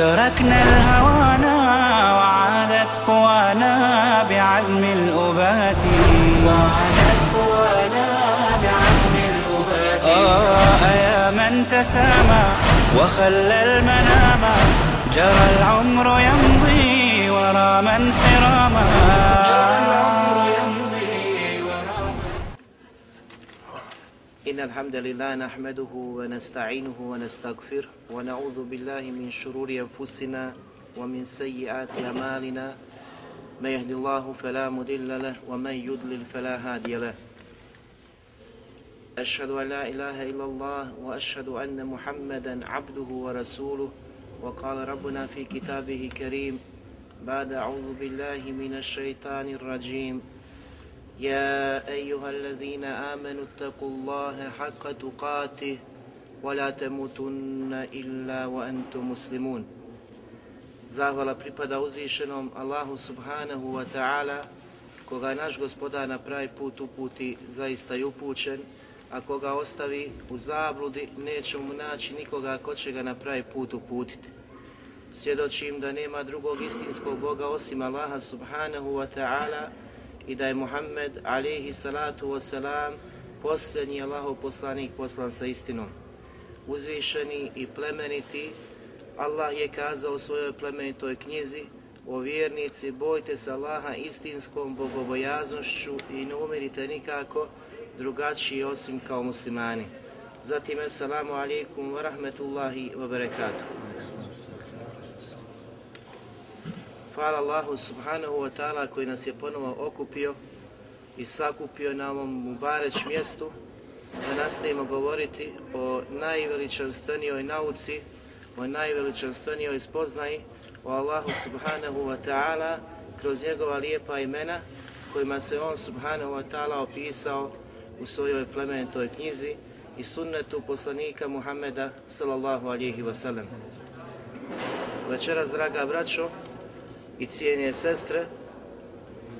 تركنا الهوانا وعادت قوانا بعزم الأبات. وعادت قوانا بعزم الأبات. آه يا من تسامى وخلى المنام جرى العمر يمضي ورا من سراما إن الحمد لله نحمده ونستعينه ونستغفره ونعوذ بالله من شرور أنفسنا ومن سيئات أعمالنا. من يهد الله فلا مضل له ومن يضلل فلا هادي له. أشهد أن لا إله إلا الله وأشهد أن محمدا عبده ورسوله. وقال ربنا في كتابه الكريم بعد أعوذ بالله من الشيطان الرجيم. يا أيها الذين آمنوا اتقوا الله حق تقاته ولا تموتن إلا وأنتم مسلمون Zahvala pripada uzvišenom Allahu subhanahu wa ta'ala, koga naš gospodar na pravi put uputi, zaista je upućen, a koga ostavi u zabludi, neće mu naći nikoga ko će ga na pravi put uputiti. Svjedočim da nema drugog istinskog Boga osim Allaha subhanahu wa ta'ala i da je Muhammed alihi salatu wasalam posljednji Allahov poslanik poslan sa istinom. Uzvišeni i plemeniti, Allah je kazao u svojoj plemenitoj knjizi o vjernici, bojte se Allaha istinskom bogobojaznošću i ne umirite nikako drugačiji osim kao muslimani. Zatim, assalamu alaikum wa rahmetullahi wa barakatuh. Hvala Allahu subhanahu wa ta'ala koji nas je ponovo okupio i sakupio na ovom Mubareć mjestu da nastavimo govoriti o najveličanstvenijoj nauci, o najveličanstvenijoj spoznaji o Allahu subhanahu wa ta'ala kroz njegova lijepa imena kojima se on subhanahu wa ta'ala opisao u svojoj plemenitoj knjizi i sunnetu poslanika Muhammeda sallallahu alihi wasallam. Večeras, draga braćo, i cijenije sestre,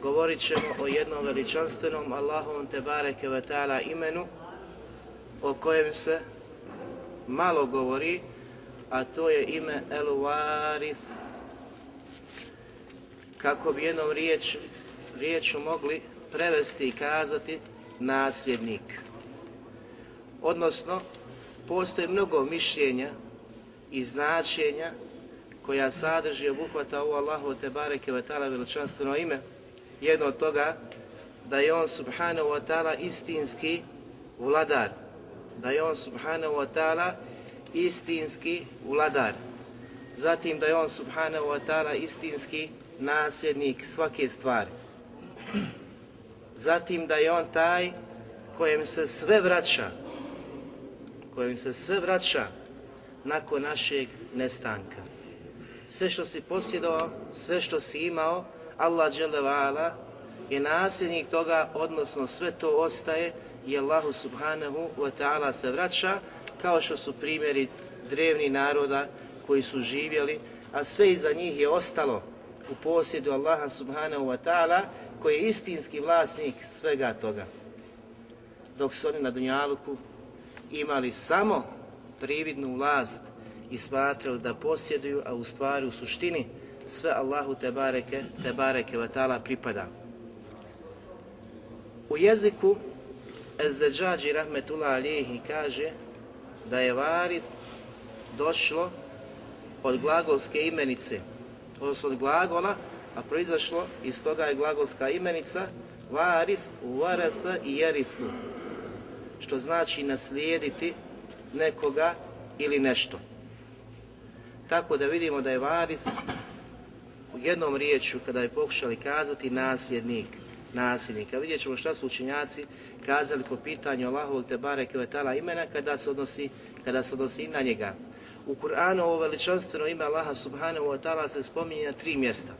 govorit ćemo o jednom veličanstvenom Allahovom te bareke ve ta'ala imenu o kojem se malo govori, a to je ime El Warith. Kako bi jednom riječ, riječu mogli prevesti i kazati nasljednik. Odnosno, postoji mnogo mišljenja i značenja koja sadrži i obuhvata ovo Allahu te bareke ve ta'ala veličanstveno ime. Jedno od toga da je on subhanahu wa ta'ala istinski vladar. Da je on subhanahu wa ta'ala istinski vladar. Zatim da je on subhanahu wa ta'ala istinski nasljednik svake stvari. Zatim da je on taj kojem se sve vraća, kojem se sve vraća nakon našeg nestanka sve što si posjedovao, sve što si imao, Allah dželevala je nasljednik toga, odnosno sve to ostaje i Allahu subhanahu wa ta'ala se vraća, kao što su primjeri drevni naroda koji su živjeli, a sve iza njih je ostalo u posjedu Allaha subhanahu wa ta'ala, koji je istinski vlasnik svega toga. Dok su oni na Dunjaluku imali samo prividnu vlast i smatrali da posjeduju, a u stvari u suštini sve Allahu te bareke, te bareke vatala pripada. U jeziku Ezdeđađi Rahmetullah Alihi kaže da je varith došlo od glagolske imenice, odnosno od glagola, a proizašlo iz toga je glagolska imenica varith, varatha i jerithu, što znači naslijediti nekoga ili nešto. Tako da vidimo da je varith u jednom riječu kada je pokušali kazati nasljednik, nasljednika. Vidjet ćemo šta su učenjaci kazali po pitanju Allahovog te bareke imena kada se odnosi, kada se odnosi na njega. U Kur'anu ovo veličanstveno ime Allaha subhanahu wa ta'ala se spominje na tri mjesta.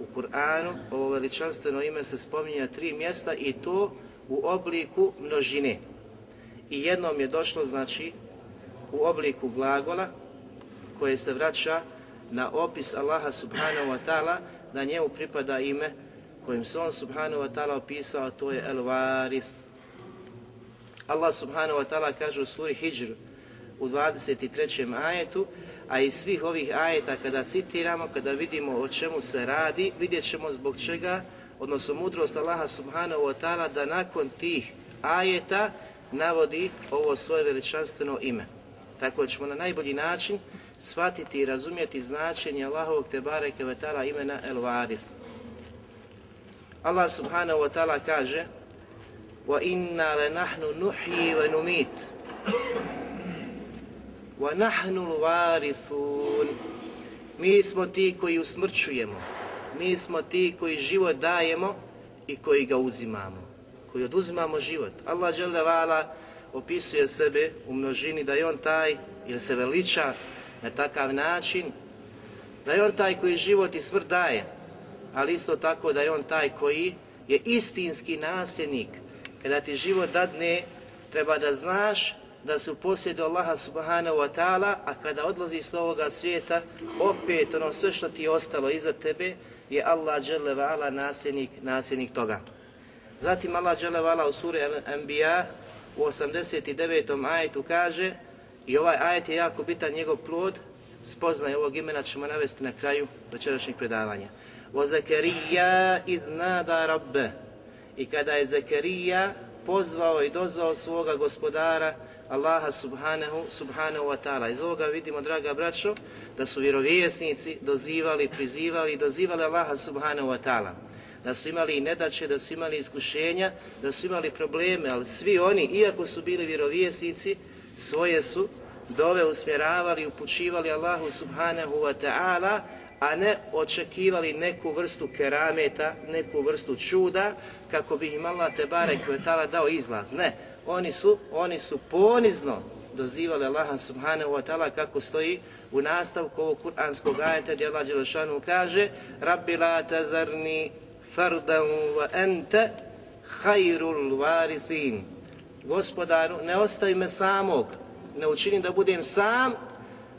U Kur'anu ovo veličanstveno ime se spominje na tri mjesta i to u obliku množine. I jednom je došlo, znači, u obliku glagola koje se vraća na opis Allaha subhanahu wa ta'ala da njemu pripada ime kojim se on subhanahu wa ta'ala opisao, a to je El Varith. Allah subhanahu wa ta'ala kaže u suri Hijr u 23. ajetu, a iz svih ovih ajeta kada citiramo, kada vidimo o čemu se radi, vidjet ćemo zbog čega, odnosno mudrost Allaha subhanahu wa ta'ala da nakon tih ajeta navodi ovo svoje veličanstveno ime. Tako ćemo na najbolji način shvatiti i razumjeti značenje Allahovog Tebare Kevetala imena El Varith. Allah subhanahu wa ta'ala kaže وَإِنَّا لَنَحْنُ نُحْيِي وَنُمِيتُ وَنَحْنُ الْوَارِثُونَ Mi smo ti koji usmrćujemo, mi smo ti koji život dajemo i koji ga uzimamo, koji oduzimamo život. Allah vala opisuje sebe u množini da je on taj ili se veliča na takav način da je on taj koji život i smrt daje, ali isto tako da je on taj koji je istinski nasljednik. Kada ti život dadne, treba da znaš da se u posjedu Allaha subhanahu wa ta'ala, a kada odlaziš s ovoga svijeta, opet ono sve što ti je ostalo iza tebe je Allah dželle nasljednik, nasljednik toga. Zatim Allah dželle u suri Al-Anbiya u 89. ajetu kaže i ovaj ajet je jako bitan njegov plod, spoznaje ovog imena ćemo navesti na kraju večerašnjeg predavanja. O Zakarija iz nada rabbe. I kada je Zakarija pozvao i dozvao svoga gospodara, Allaha subhanahu, subhanahu wa ta'ala. Iz ovoga vidimo, draga braćo, da su vjerovjesnici dozivali, prizivali i dozivali Allaha subhanahu wa ta'ala. Da su imali i nedaće, da su imali iskušenja, da su imali probleme, ali svi oni, iako su bili vjerovjesnici, svoje su dove usmjeravali, upućivali Allahu subhanahu wa ta'ala, a ne očekivali neku vrstu kerameta, neku vrstu čuda, kako bi im Allah te barek dao izlaz. Ne, oni su, oni su ponizno dozivali Allaha subhanahu wa ta'ala kako stoji u nastavku ovog kuranskog ajeta gdje Allah Đelešanu kaže Rabbi la tazarni fardan wa ente hayrul varithin Gospodaru, ne ostavi me samog, ne učini da budem sam,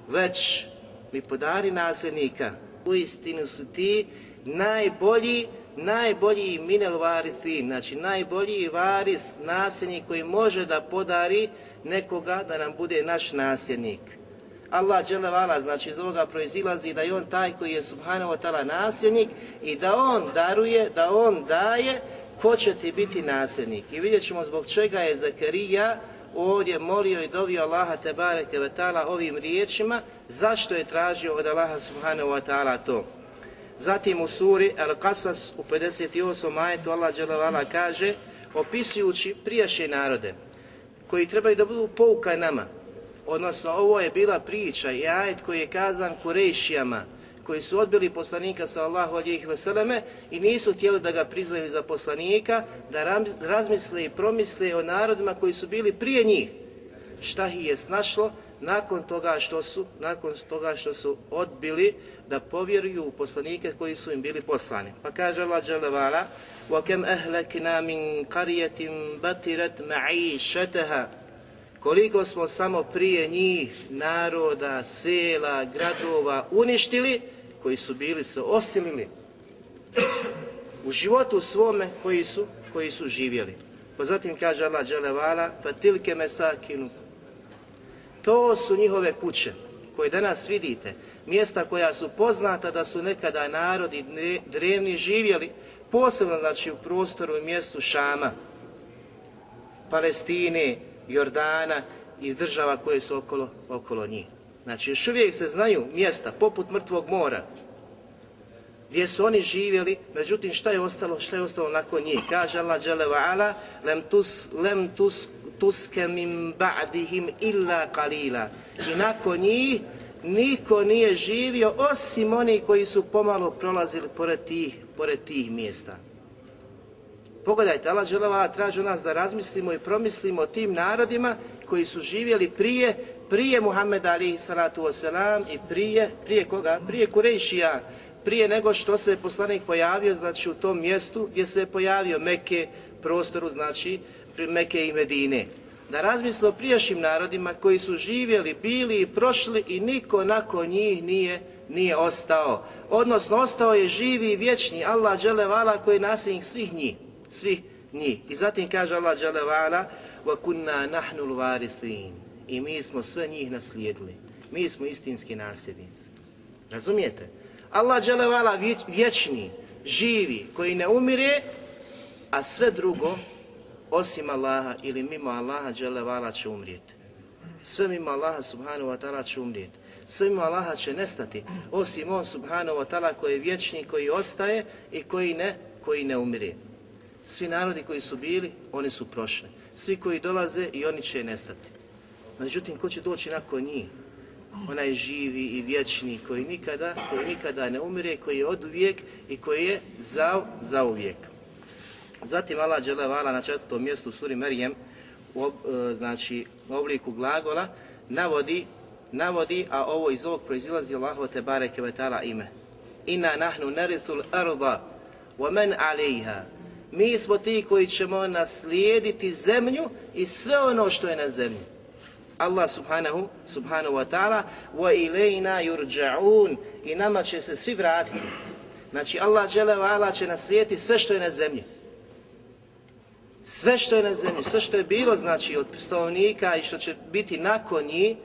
već mi podari nasljednika. U istinu su ti najbolji, najbolji minel varithin, znači najbolji varis, nasljednik koji može da podari nekoga da nam bude naš nasljednik. Allah vala, znači iz ovoga proizilazi da je on taj koji je subhanahu wa ta'ala nasljednik i da on daruje, da on daje ko će ti biti nasljednik. I vidjet ćemo zbog čega je Zakarija ovdje molio i dovio Allaha te bareke ve ovim riječima, zašto je tražio od Allaha subhanahu wa ta'ala to. Zatim u suri Al-Qasas u 58. ajetu Allah dželevala kaže, opisujući prijašnje narode, koji trebaju da budu pouka nama, odnosno ovo je bila priča i ajet koji je kazan Kurejšijama, koji su odbili poslanika sallallahu alejhi ve selleme i nisu htjeli da ga priznaju za poslanika, da razmisle i promisle o narodima koji su bili prije njih. Šta ih je snašlo nakon toga što su, nakon toga što su odbili da povjeruju u poslanike koji su im bili poslani. Pa kaže Allah dželevala: "Wa kam ahlakna min qaryatin batirat ma'ishataha" koliko smo samo prije njih naroda, sela, gradova uništili koji su bili se osilili u životu svome koji su, koji su živjeli. Pa zatim kaže Allah dželevala, pa tilke mesakinu. To su njihove kuće koje danas vidite, mjesta koja su poznata da su nekada narodi drevni živjeli, posebno znači u prostoru i mjestu Šama, Palestine, Jordana i država koje su okolo, okolo njih. Znači još uvijek se znaju mjesta poput mrtvog mora gdje su oni živjeli, međutim šta je ostalo, šta je ostalo nakon njih? Kaže Allah dželle ala: "Lem tus lem tus tuske min ba'dihim illa qalila." I nakon njih niko nije živio osim oni koji su pomalo prolazili pored tih, pored tih mjesta. Pogledajte, Allah dželle traži nas da razmislimo i promislimo o tim narodima koji su živjeli prije prije Muhammeda alihi salatu wasalam i prije, prije koga? Prije Kurejšija, prije nego što se poslanik pojavio, znači u tom mjestu gdje se je pojavio Mekke, prostoru, znači Mekke i Medine. Da razmisle o prijašnjim narodima koji su živjeli, bili i prošli i niko nakon njih nije, nije ostao. Odnosno, ostao je živi i vječni Allah dželevala koji je nasljednik svih njih, svih njih. I zatim kaže Allah dželevala وَكُنَّا نَحْنُ الْوَارِثِينَ i mi smo sve njih naslijedili. Mi smo istinski nasljednici. Razumijete? Allah dželevala vječni, živi, koji ne umire, a sve drugo, osim Allaha ili mimo Allaha dželevala će umrijeti. Sve mimo Allaha subhanahu wa ta'ala će umrijeti. Sve mimo Allaha će nestati, osim on subhanahu wa ta'ala koji je vječni, koji ostaje i koji ne, koji ne umire. Svi narodi koji su bili, oni su prošli. Svi koji dolaze i oni će nestati. Međutim, ko će doći nakon njih? Onaj živi i vječni koji nikada, koji nikada ne umire, koji je od uvijek i koji je za, za uvijek. Zatim Allah dželevala na četvrtom mjestu suri Merijem u, e, znači, u obliku glagola navodi, navodi, a ovo iz ovog proizilazi Allahu te bareke ve ta'ala ime. Inna nahnu narithul arda wa man alejha. Mi smo ti koji ćemo naslijediti zemlju i sve ono što je na zemlji. Allah subhanahu, subhanahu wa ta'ala ilajna yurja'un i nama će se svi vratiti. Znači Allah dželle će naslijediti sve što je na zemlji. Sve što je na zemlji, sve što je bilo znači od stanovnika i što će biti nakon njih,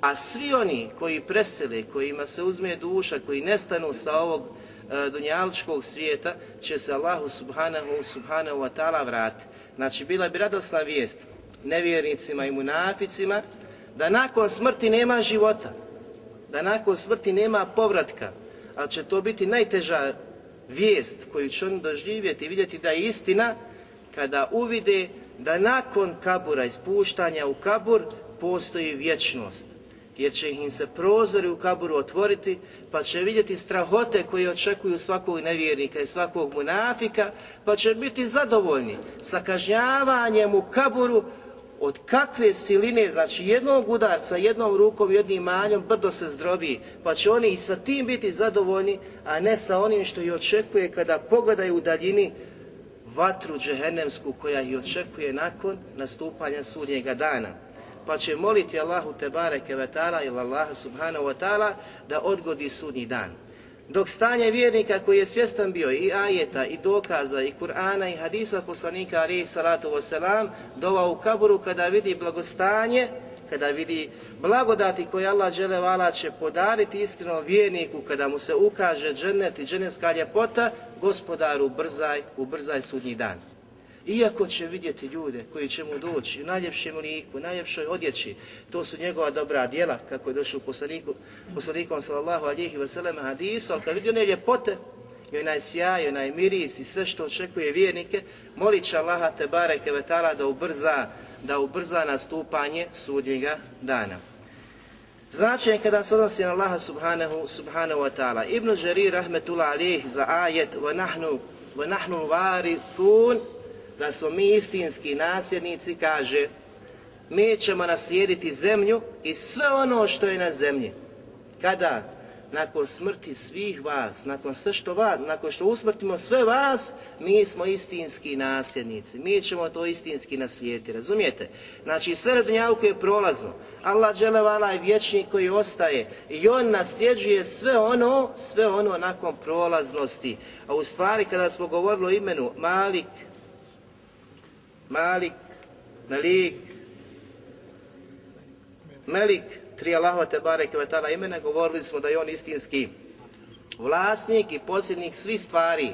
a svi oni koji presele, kojima se uzme duša, koji nestanu sa ovog e, dunjaličkog svijeta, će se Allahu subhanahu, subhanahu wa ta'ala vratiti. Znači, bila bi radosna vijest nevjernicima i munaficima, da nakon smrti nema života, da nakon smrti nema povratka, ali će to biti najteža vijest koju će oni doživjeti i vidjeti da je istina, kada uvide da nakon kabura, ispuštanja u kabur, postoji vječnost. Jer će im se prozori u kaburu otvoriti, pa će vidjeti strahote koje očekuju svakog nevjernika i svakog munafika, pa će biti zadovoljni sa kažnjavanjem u kaburu od kakve siline, znači jednog udarca, jednom rukom, jednim manjom, brdo se zdrobi, pa će oni sa tim biti zadovoljni, a ne sa onim što ih očekuje kada pogledaju u daljini vatru džehennemsku koja ih očekuje nakon nastupanja sudnjega dana. Pa će moliti Allahu te bareke ve ta'ala ili Allaha subhanahu wa ta'ala da odgodi sudnji dan. Dok stanje vjernika koji je svjestan bio i ajeta, i dokaza, i Kur'ana, i hadisa poslanika alaihi salatu wasalam, dova u kaburu kada vidi blagostanje, kada vidi blagodati koje Allah vala će podariti iskrenom vjerniku, kada mu se ukaže džennet i dženevska ljepota, gospodaru ubrzaj, ubrzaj sudnji dan. Iako će vidjeti ljude koji će mu doći u najljepšem liku, u najljepšoj odjeći, to su njegova dobra djela, kako je došlo u poslaniku, poslanikom sallallahu alihi wasallam hadisu, ali kad vidi one ljepote, i onaj sjaj, onaj miris i sve što očekuje vjernike, molit će Allaha te bareke vetala da ubrza, da ubrza nastupanje sudnjega dana. Značaj kada se odnosi na Allaha subhanahu, subhanahu wa ta'ala. Ibn Đarir rahmetullah alih za ajet wa nahnu, varithun da smo mi istinski nasljednici, kaže, mi ćemo naslijediti zemlju i sve ono što je na zemlji. Kada? Nakon smrti svih vas, nakon sve što vas, nakon što usmrtimo sve vas, mi smo istinski nasljednici. Mi ćemo to istinski naslijediti, razumijete? Znači sve na je prolazno. Allah dželevala je vječnik koji ostaje i on nasljeđuje sve ono, sve ono nakon prolaznosti. A u stvari kada smo govorili o imenu Malik, Malik, Malik, Melik, tri Allahova te bareke ve imena, govorili smo da je on istinski vlasnik i posljednik svih stvari.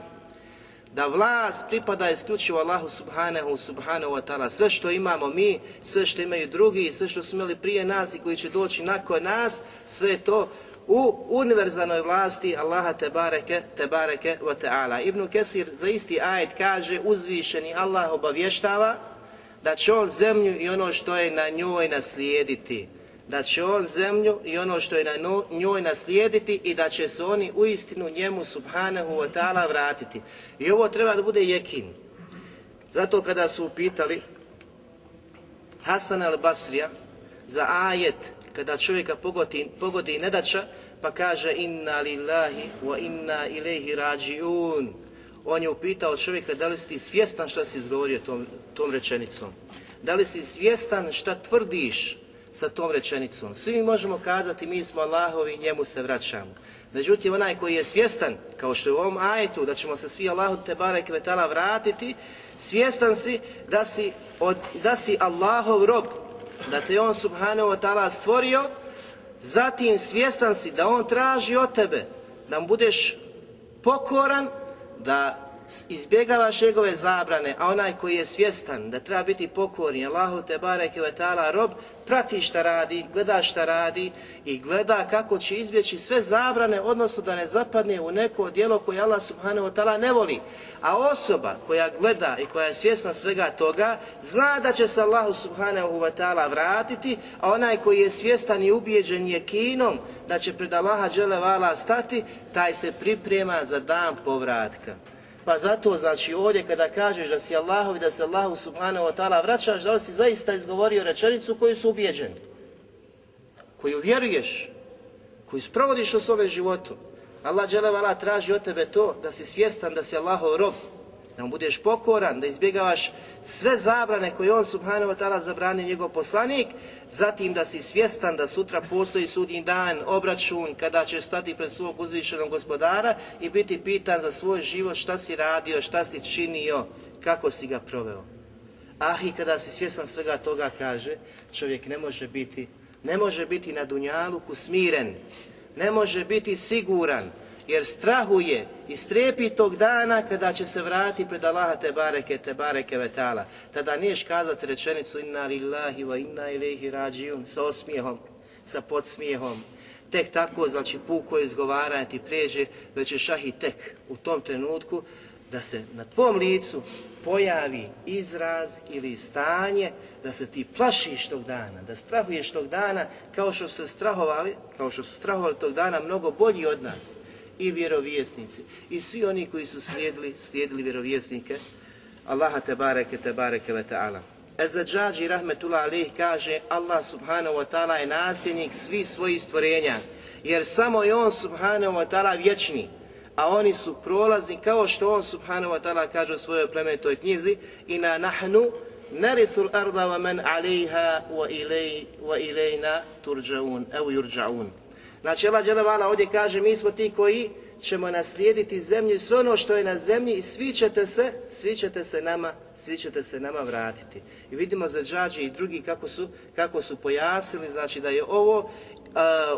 Da vlast pripada isključivo Allahu subhanahu subhanahu wa ta'ala. Sve što imamo mi, sve što imaju drugi, sve što su imali prije nas i koji će doći nakon nas, sve to u univerzalnoj vlasti Allaha te bareke, te bareke wa ta'ala. Ibn Kesir za isti ajet kaže uzvišeni Allah obavještava da će on zemlju i ono što je na njoj naslijediti. Da će on zemlju i ono što je na njoj naslijediti i da će se oni u istinu njemu subhanahu wa ta'ala vratiti. I ovo treba da bude jekin. Zato kada su upitali Hasan al-Basrija za ajet kada čovjeka pogodi, pogodi nedača, pa kaže inna lillahi wa inna ilaihi rađiun. On je upitao čovjeka da li si ti svjestan šta si izgovorio tom, tom rečenicom. Da li si svjestan šta tvrdiš sa tom rečenicom. Svi možemo kazati mi smo Allahovi, njemu se vraćamo. Međutim, onaj koji je svjestan, kao što je u ovom ajetu, da ćemo se svi Allahu te barek vetala vratiti, svjestan si da si, od, da si Allahov rob, da te on subhanahu wa ta'ala stvorio, zatim svjestan si da on traži od tebe da mu budeš pokoran, da izbjegavaš njegove zabrane, a onaj koji je svjestan da treba biti pokorni, Allahu te bareke ve ta'ala rob, prati šta radi, gleda šta radi i gleda kako će izbjeći sve zabrane, odnosno da ne zapadne u neko djelo koje Allah subhanahu wa ta'ala ne voli. A osoba koja gleda i koja je svjesna svega toga, zna da će se Allahu subhanahu wa ta'ala vratiti, a onaj koji je svjestan i ubijeđen je kinom da će pred Allaha dželevala stati, taj se priprema za dan povratka. Pa zato, znači, ovdje kada kažeš da si Allahov i da se Allahu subhanahu wa ta'ala vraćaš, da li si zaista izgovorio rečenicu koju su ubijeđen, koju vjeruješ, koju sprovodiš u svome životu. Allah dželevala traži od tebe to da si svjestan da si Allahov rob, da mu budeš pokoran, da izbjegavaš sve zabrane koje on subhanahu wa ta'ala zabrani njegov poslanik, zatim da si svjestan da sutra postoji sudnji dan, obračun, kada ćeš stati pred svog uzvišenog gospodara i biti pitan za svoj život šta si radio, šta si činio, kako si ga proveo. Ah i kada si svjestan svega toga kaže, čovjek ne može biti, ne može biti na dunjaluku smiren, ne može biti siguran, jer strahuje i strepi tog dana kada će se vrati pred Allaha te bareke, te bareke vetala. Tada niješ kazati rečenicu inna lillahi wa inna ilaihi rađijun sa osmijehom, sa podsmijehom. Tek tako, znači puko izgovaranje ti pređe, već je šahi tek u tom trenutku da se na tvom licu pojavi izraz ili stanje da se ti plašiš tog dana, da strahuješ tog dana kao što su strahovali, kao što su strahovali tog dana mnogo bolji od nas i vjerovjesnici i svi oni koji su slijedili, slijedili vjerovjesnike Allaha te bareke te bareke ve ta'ala. Ezađađi rahmetullah alih kaže Allah subhanahu wa ta'ala je nasljednik svih svojih stvorenja jer samo je on subhanahu wa ta'ala vječni a oni su prolazni kao što on subhanahu wa ta'ala kaže u svojoj plemenitoj knjizi i na nahnu narithu arda wa man alejha wa, ilajna turđaun, evo yurđaun. Znači Allah Đelevala ovdje kaže mi smo ti koji ćemo naslijediti zemlju i sve ono što je na zemlji i svi ćete se, svi ćete se nama, svi ćete se nama vratiti. I vidimo za džađi i drugi kako su, kako su pojasnili, znači da je ovo uh,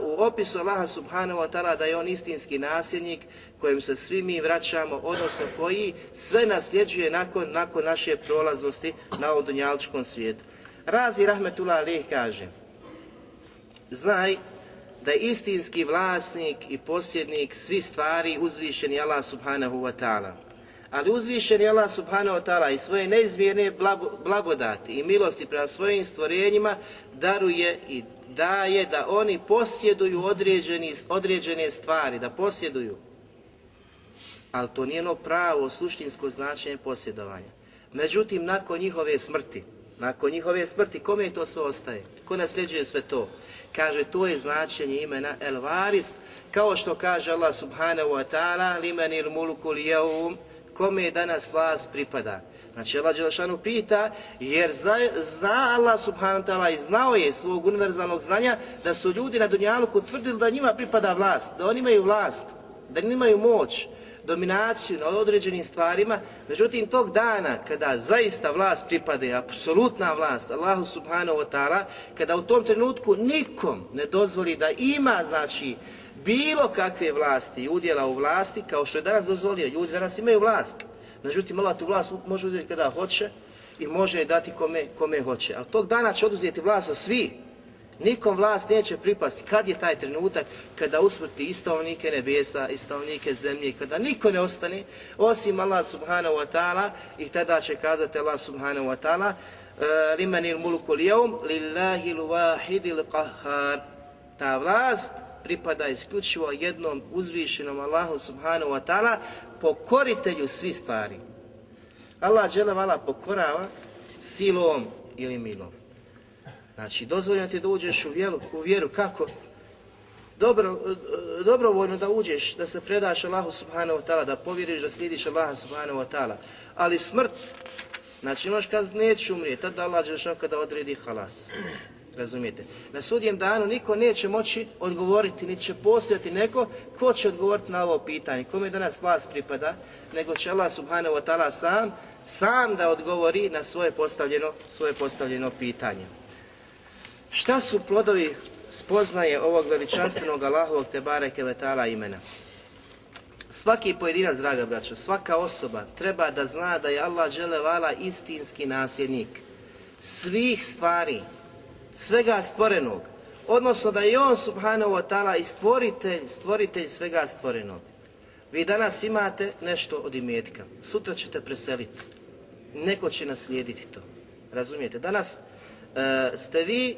u opisu Allaha subhanahu wa ta'ala da je on istinski nasljednik kojem se svi mi vraćamo, odnosno koji sve nasljeđuje nakon, nakon naše prolaznosti na ovom dunjaličkom svijetu. Razi Rahmetullah Alih kaže, znaj da je istinski vlasnik i posjednik svi stvari uzvišeni Allah subhanahu wa ta'ala. Ali uzvišeni Allah subhanahu wa ta'ala i svoje neizmjerne blagodati i milosti prema svojim stvorenjima daruje i daje da oni posjeduju određeni, određene stvari, da posjeduju. Ali to nije ono pravo suštinsko značenje posjedovanja. Međutim, nakon njihove smrti, nakon njihove smrti, kome to sve ostaje? Ko nasljeđuje sve to? Kaže, to je značenje imena El Varif, kao što kaže Allah subhanahu wa ta'ala, limenil mulku lijevum, kome danas vlast pripada. Znači Allah pita, jer zna, zna Allah subhanahu wa ta'ala i znao je svog univerzalnog znanja da su ljudi na Dunjaluku tvrdili da njima pripada vlast, da oni imaju vlast, da imaju moć, dominaciju na određenim stvarima, međutim tog dana kada zaista vlast pripade, apsolutna vlast, Allahu subhanahu wa ta'ala, kada u tom trenutku nikom ne dozvoli da ima, znači, bilo kakve vlasti i udjela u vlasti, kao što je danas dozvolio, ljudi danas imaju vlast, međutim Allah tu vlast može uzeti kada hoće i može je dati kome, kome hoće, ali tog dana će oduzeti vlast od svi, Nikom vlast neće pripasti. Kad je taj trenutak kada usmrti i stavnike nebesa, i zemlje, kada niko ne ostane, osim Allah subhanahu wa ta'ala, i tada će kazati Allah subhanahu wa ta'ala, e, limanil mulku lijevum, lillahi l'wahidi l'qahar. Ta vlast pripada isključivo jednom uzvišenom Allahu subhanahu wa ta'ala, pokoritelju svi stvari. Allah džele vala pokorava silom ili milom. Znači, dozvoljeno ti da uđeš u vjeru, u vjeru kako? Dobro, dobrovoljno da uđeš, da se predaš Allahu subhanahu wa ta'ala, da povjeriš da slijediš Allaha subhanahu wa ta'ala. Ali smrt, znači imaš kaz neću umrijeti, tada Allah Đelešanu kada odredi halas. Razumijete? Na sudjem danu niko neće moći odgovoriti, niti će postojati neko ko će odgovoriti na ovo pitanje. Kome danas vas pripada, nego će Allah subhanahu wa ta'ala sam, sam da odgovori na svoje postavljeno, svoje postavljeno pitanje. Šta su plodovi spoznaje ovog veličanstvenog Allahovog te bareke vetala imena? Svaki pojedinac, draga braćo, svaka osoba treba da zna da je Allah dželevala istinski nasljednik svih stvari, svega stvorenog, odnosno da je On subhanahu wa ta'ala i stvoritelj, stvoritelj svega stvorenog. Vi danas imate nešto od imetka, sutra ćete preseliti, neko će naslijediti to. Razumijete? Danas e, ste vi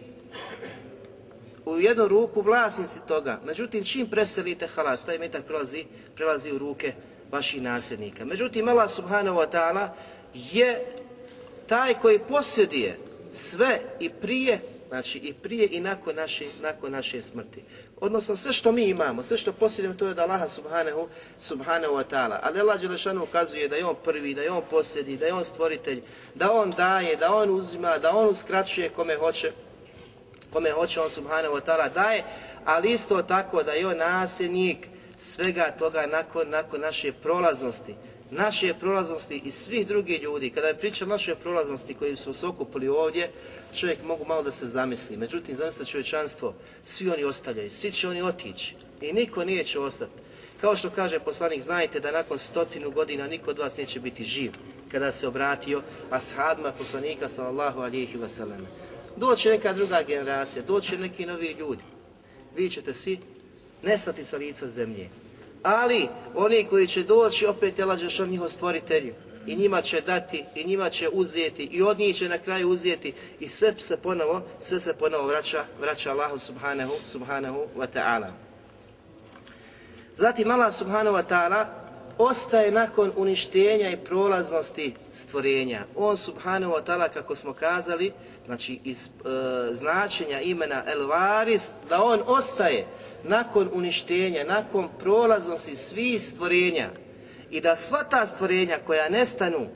u jednu ruku vlasnici toga. Međutim, čim preselite halas, taj metak prelazi, prelazi u ruke vaših nasljednika. Međutim, Allah subhanahu wa ta'ala je taj koji posjeduje sve i prije, znači i prije i nakon naše, nakon naše smrti. Odnosno sve što mi imamo, sve što posjedujemo to je od Allaha subhanahu, subhanahu wa ta'ala. Ali Allah Đelešanu ukazuje da je On prvi, da je On posljedi, da je On stvoritelj, da On daje, da On uzima, da On uskraćuje kome hoće, kome hoće on subhanahu wa ta'ala daje, ali isto tako da je on nasljednik svega toga nakon, nakon naše prolaznosti, naše prolaznosti i svih drugih ljudi. Kada je priča naše prolaznosti koji su se okupili ovdje, čovjek mogu malo da se zamisli. Međutim, zamislite čovječanstvo, svi oni ostavljaju, svi će oni otići i niko nije će ostati. Kao što kaže poslanik, znajte da nakon stotinu godina niko od vas neće biti živ kada se obratio ashabima poslanika sallallahu alihi wasallam. Doće neka druga generacija, doće neki novi ljudi. Vi ćete svi nestati sa lica zemlje. Ali oni koji će doći, opet je lađeš on njihov stvoritelju. I njima će dati, i njima će uzeti, i od njih će na kraju uzeti. I sve se ponovo, sve se ponovo vraća, vraća Allahu subhanahu, subhanahu wa ta'ala. Zatim Allah subhanahu wa ta'ala ostaje nakon uništenja i prolaznosti stvorenja. On subhanahu wa ta'ala, kako smo kazali, znači iz e, značenja imena El Varis, da on ostaje nakon uništenja, nakon prolaznosti svih stvorenja i da sva ta stvorenja koja nestanu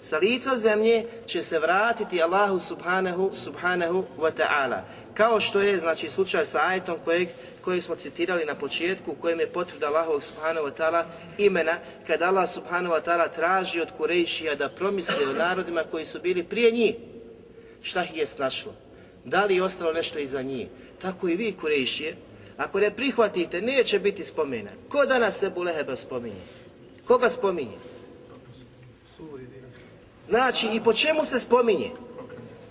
sa lica zemlje će se vratiti Allahu subhanahu, subhanahu wa ta'ala. Kao što je znači slučaj sa ajetom kojeg, kojeg smo citirali na početku, u kojem je potvrda Allahu subhanahu wa ta'ala imena, kada Allah subhanahu wa ta'ala traži od Kurejšija da promisli o narodima koji su bili prije njih. Šta ih je snašlo? Da li je ostalo nešto iza njih? Tako i vi Kurejšije, ako ne prihvatite, neće biti spomena. Ko danas se Buleheba spominje? Koga spominje? Znači, i po čemu se spominje?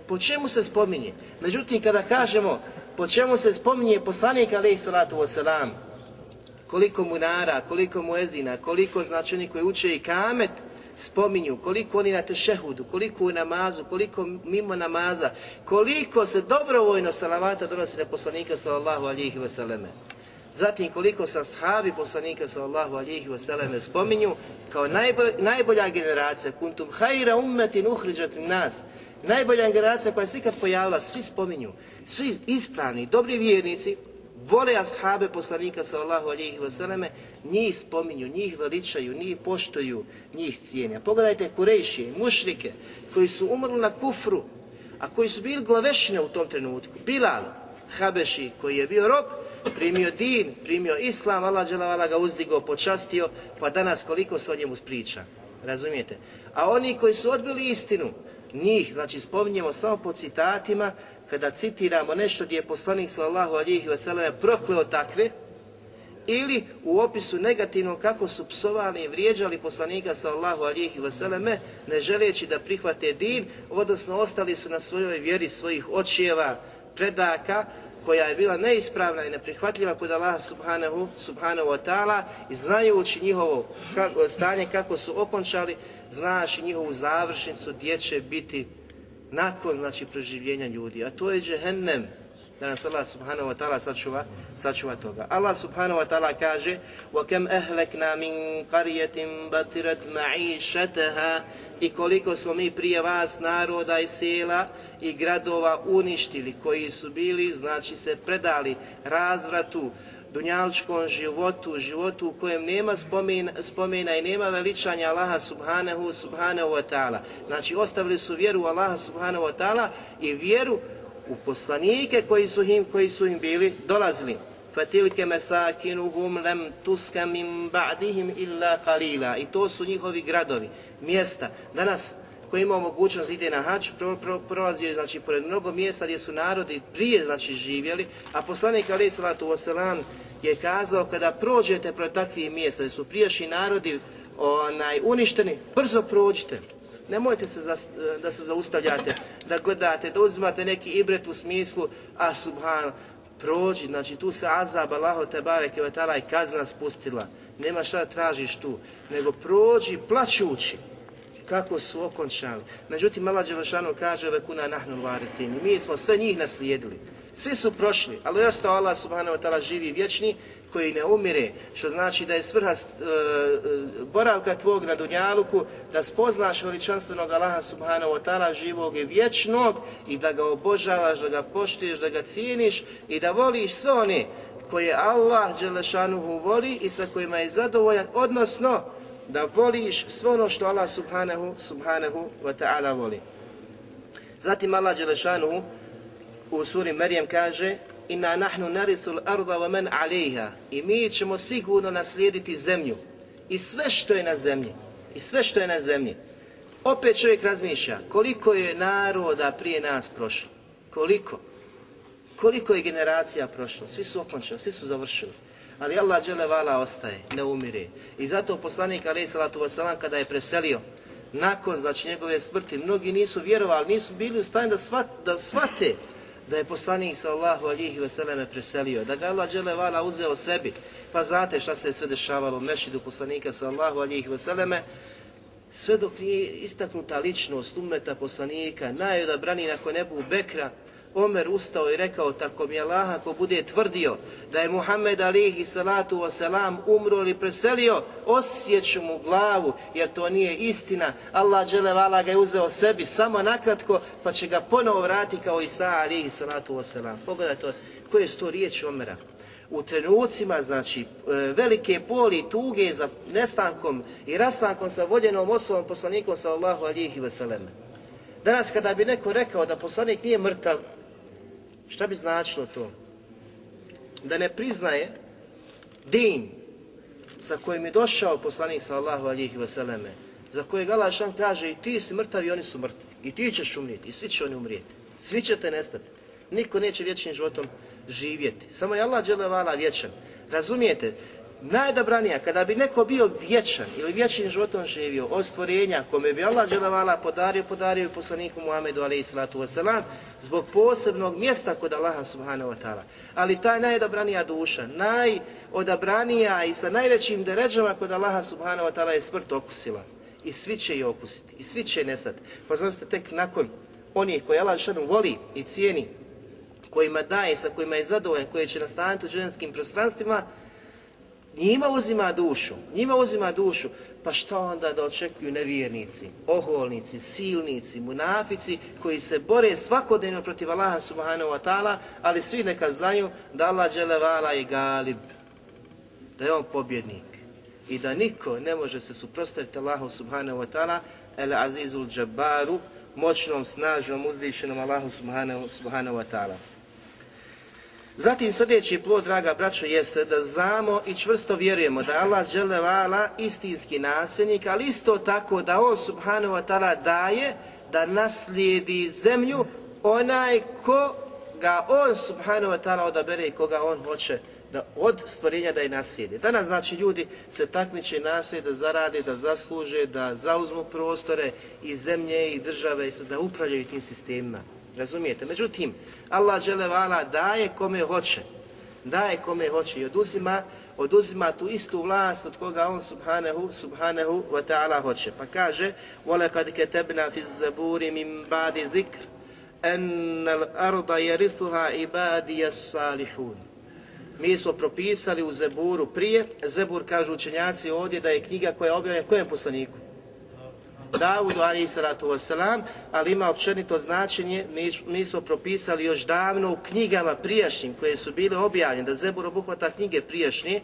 Po čemu se spominje? Međutim, kada kažemo po čemu se spominje poslanik alaih salatu wasalam, koliko mu nara, koliko mu ezina, koliko znači oni koji uče i kamet, spominju, koliko oni na tešehudu, koliko u namazu, koliko mimo namaza, koliko se dobrovoljno salavata donosi na poslanika sallallahu alihi wasalame. Zatim koliko sa sahabi poslanika sallallahu alihi wasallam spominju kao najbolja, najbolja generacija, kuntum hajra ummetin uhriđat nas, najbolja generacija koja se ikad pojavila, svi spominju, svi ispravni, dobri vjernici, vole ashabe poslanika sallallahu alihi wasallam, njih spominju, njih veličaju, njih poštuju, njih cijene. Pogledajte Kurejšije, mušrike, koji su umrli na kufru, a koji su bili glavešine u tom trenutku. Bilal, Habeši, koji je bio rob, primio din, primio islam, Allah dželavala ga uzdigo, počastio, pa danas koliko se o njemu priča. Razumijete? A oni koji su odbili istinu, njih, znači spominjemo samo po citatima, kada citiramo nešto gdje je poslanik sallallahu alihi wasallam prokleo takve, ili u opisu negativnom kako su psovali i vrijeđali poslanika sallallahu alihi wasallam, ne želeći da prihvate din, odnosno ostali su na svojoj vjeri svojih očijeva, predaka, koja je bila neispravna i neprihvatljiva kod Allaha subhanahu, subhanahu wa ta'ala i znajući njihovo kako, stanje kako su okončali, znaš njihovu završnicu gdje će biti nakon znači, proživljenja ljudi. A to je džehennem Da nas Allah subhanahu wa ta'ala sačuva, sačuva toga. Allah subhanahu wa ta'ala kaže وَكَمْ أَهْلَكْنَا مِنْ قَرْيَةٍ بَتِرَتْ مَعِيشَتَهَا I koliko smo mi prije vas naroda i sela i gradova uništili, koji su bili, znači se predali razvratu, dunjalčkom životu, životu u kojem nema spomena, spomena i nema veličanja Allaha subhanahu, subhanahu wa ta'ala. Znači ostavili su vjeru u Allaha subhanahu wa ta'ala i vjeru u poslanike koji su im, koji su im bili dolazili. Fatilke mesakinuhum lem tuska min illa kalila. I to su njihovi gradovi, mjesta. Danas koji ima mogućnost ide na hač, pro, pro, prolazi znači, pored mnogo mjesta gdje su narodi prije znači, živjeli, a poslanik alaih salatu wasalam je kazao kada prođete pored takvih mjesta gdje su prijašnji narodi onaj, uništeni, brzo prođite. Nemojte se za, da se zaustavljate, da gledate, da uzimate neki ibret u smislu, a subhan, prođi, znači tu se azab Allaho te bareke ve i kazna spustila. Nema šta tražiš tu, nego prođi plaćući kako su okončali. Međutim, Allah Đelešanu kaže vekuna nahnu varitini. Mi smo sve njih naslijedili. Svi su prošli, ali ostao Allah subhanahu wa ta'ala živi vječni koji ne umire, što znači da je svrha uh, boravka tvog na Dunjaluku, da spoznaš veličanstvenog Allaha subhanahu wa ta'ala živog i vječnog i da ga obožavaš, da ga poštuješ, da ga cijeniš i da voliš sve one koje Allah Đelešanuhu voli i sa kojima je zadovoljan, odnosno da voliš sve ono što Allah subhanahu, subhanahu wa ta'ala voli. Zatim Allah Đelešanuhu u suri Marijem kaže Inna nahnu narithul arda wa man alejha i mi ćemo sigurno naslijediti zemlju i sve što je na zemlji i sve što je na zemlji. Opet čovjek razmišlja koliko je naroda prije nas prošlo. Koliko? Koliko je generacija prošlo? Svi su okončali, svi su završili. Ali Allah vala ostaje, ne umire. I zato poslanik alaih salatu wasalam kada je preselio, nakon znači njegove smrti, mnogi nisu vjerovali, nisu bili u stanju da, svat, da svate da je poslanik sallahu alihi veseleme preselio, da ga Allah vala uzeo sebi. Pa znate šta se sve dešavalo u mešidu poslanika sallahu alihi veseleme, sve dok nije istaknuta ličnost umeta poslanika, najodabraniji nakon Ebu Bekra, Omer ustao i rekao, tako mi Allah ako bude tvrdio da je Muhammed alihi salatu wasalam umro ili preselio, osjeću mu glavu, jer to nije istina. Allah dželevala ga je uzeo sebi samo nakratko, pa će ga ponovo vratiti kao Isa alihi salatu wasalam. Pogledajte koje su to riječi Omera. U trenucima, znači, e, velike boli i tuge za nestankom i rastankom sa voljenom osobom poslanikom sallallahu alihi wasalam. Danas kada bi neko rekao da poslanik nije mrtav, Šta bi značilo to? Da ne priznaje din sa kojim je došao poslanik sallahu alihi vseleme, za kojeg Allah šan kaže i ti si mrtav i oni su mrtvi. I ti ćeš umrijeti i svi će oni umrijeti. Svi ćete nestati. Niko neće vječnim životom živjeti. Samo je Allah dželevala vječan. Razumijete? Najdobranija, kada bi neko bio vječan ili vječnim životom živio od stvorenja kome bi Allah dželevala podario, podario i poslaniku Muhammedu alaihi salatu wasalam zbog posebnog mjesta kod Allaha subhanahu wa ta'ala. Ali ta najdobranija duša, najodabranija i sa najvećim deređama kod Allaha subhanahu wa ta'ala je smrt okusila. I svi će je okusiti, i svi će je nestati. Pa znači tek nakon onih koji Allah voli i cijeni, kojima daje, sa kojima je zadovoljan, koji će nastaviti u ženskim prostranstvima, Njima uzima dušu, njima uzima dušu, pa što onda da očekuju nevjernici, oholnici, silnici, munafici koji se bore svakodnevno protiv Allaha subhanahu wa ta'ala, ali svi neka znaju da Allah dželevala je galib, da je on pobjednik i da niko ne može se suprostaviti Allahu subhanahu wa ta'ala, el azizul džabaru, moćnom, snažnom, uzvišenom Allahu subhanahu, subhanahu wa ta'ala. Zatim sljedeći plod, draga braćo, jeste da znamo i čvrsto vjerujemo da Allah vala istinski nasljednik, ali isto tako da On subhanahu wa ta'ala daje da naslijedi zemlju onaj ko ga On subhanahu wa ta'ala odabere i koga On hoće da od stvorenja da je naslijedi. Danas znači ljudi se takmiče nastoje da zarade, da zasluže, da zauzmu prostore i zemlje i države i da upravljaju tim sistemima. Razumijete? Međutim, Allah vala daje kome hoće. Daje kome hoće i oduzima, oduzima tu istu vlast od koga on subhanahu, subhanahu wa ta'ala hoće. Pa kaže, وَلَكَدْ كَتَبْنَا فِي الزَّبُورِ مِنْ بَعْدِ ذِكْرِ enel arda jerithuha ibadija salihun. Mi smo propisali u Zeburu prije, Zebur kažu učenjaci ovdje da je knjiga koja je objavljena kojem poslaniku? Davudu ali salatu wasalam, ali ima općenito značenje, mi, mi smo propisali još davno u knjigama prijašnjim koje su bile objavljene, da Zebur obuhvata knjige prijašnje,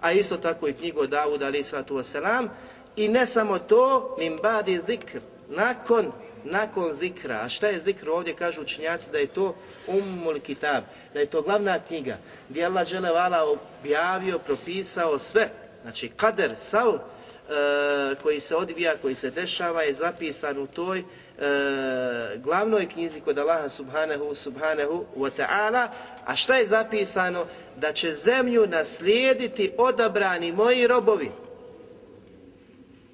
a isto tako i knjigu od Davuda ali salatu wasalam, i ne samo to, min badi zikr, nakon nakon zikra. A šta je zikr ovdje? Kažu učenjaci da je to umul kitab, da je to glavna knjiga gdje Allah vala objavio, propisao sve. Znači kader, sav koji se odvija, koji se dešava je zapisan u toj e, glavnoj knjizi kod Allaha subhanahu subhanahu wa ta'ala. A šta je zapisano? Da će zemlju naslijediti odabrani moji robovi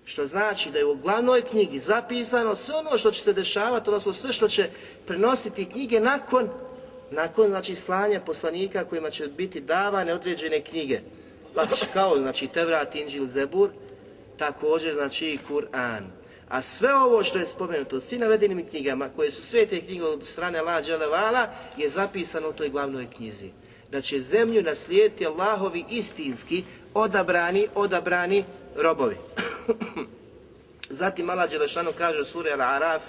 što znači da je u glavnoj knjigi zapisano sve ono što će se dešavati, odnosno sve što će prenositi knjige nakon, nakon znači, slanja poslanika kojima će biti davane određene knjige. Pa kao znači Tevrat, Inđil, Zebur, također znači i Kur'an. A sve ovo što je spomenuto u svim navedenim knjigama, koje su sve te knjige od strane Allah Đelevala, je zapisano u toj glavnoj knjizi. Da će zemlju naslijediti Allahovi istinski, odabrani, odabrani robovi. Zatim Allah Đelešanu kaže u suri Al-Araf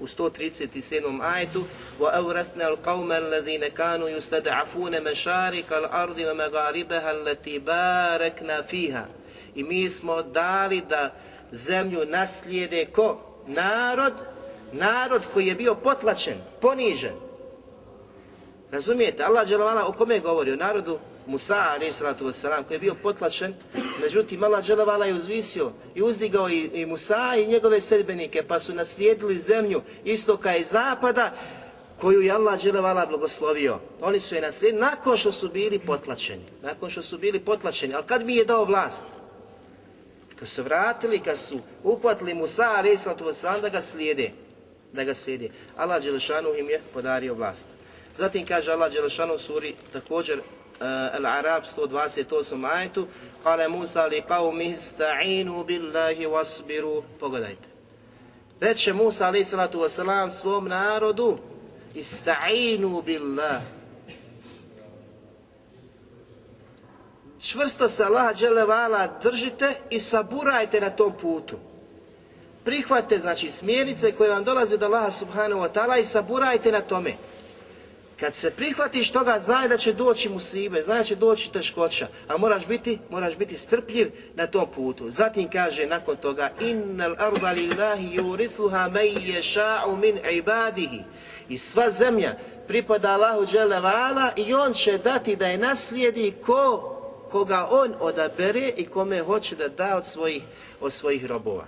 u 137. ajetu وَأَوْرَثْنَا الْقَوْمَ الَّذِينَ كَانُوا يُسْتَدْعَفُونَ مَشَارِكَ الْأَرْضِ وَمَغَارِبَهَا الَّتِي بَارَكْنَا فِيهَا i mi smo dali da zemlju naslijede ko? Narod, narod koji je bio potlačen, ponižen. Razumijete? Allah Đelešanu o kome govori? O narodu Musa wasalam, koji je bio potlačen, međutim Allah dželevala je uzvisio i uzdigao i, i Musa i njegove sedbenike, pa su naslijedili zemlju istoka i zapada, koju je Allah dželevala blagoslovio. Oni su je naslijedili nakon što su bili potlačeni. Nakon što su bili potlačeni. Ali kad mi je dao vlast? Kad su vratili, kad su uhvatili Musa wasalam, da ga slijede. Da ga slijede. Allah Đelešanu im je podario vlast. Zatim kaže Allah Đelešanu suri također Eh, Al-Arab 128 ajetu Kale Musa li qavmi sta'inu billahi wasbiru Pogledajte. Reče Musa alaih salatu wasalam svom narodu Ista'inu billah Čvrsto se Allah dželevala držite i saburajte na tom putu. Prihvate znači smjernice koje vam dolaze od Allaha subhanahu wa ta'ala i saburajte na tome. Kad se prihvatiš toga, znaj da će doći musibe, znaj da će doći teškoća, a moraš biti, moraš biti strpljiv na tom putu. Zatim kaže nakon toga, innal arda lillahi yurithuha man yasha'u min ibadihi. I sva zemlja pripada Allahu dželle vala i on će dati da je naslijedi ko koga on odabere i kome hoće da da od svojih, od svojih robova.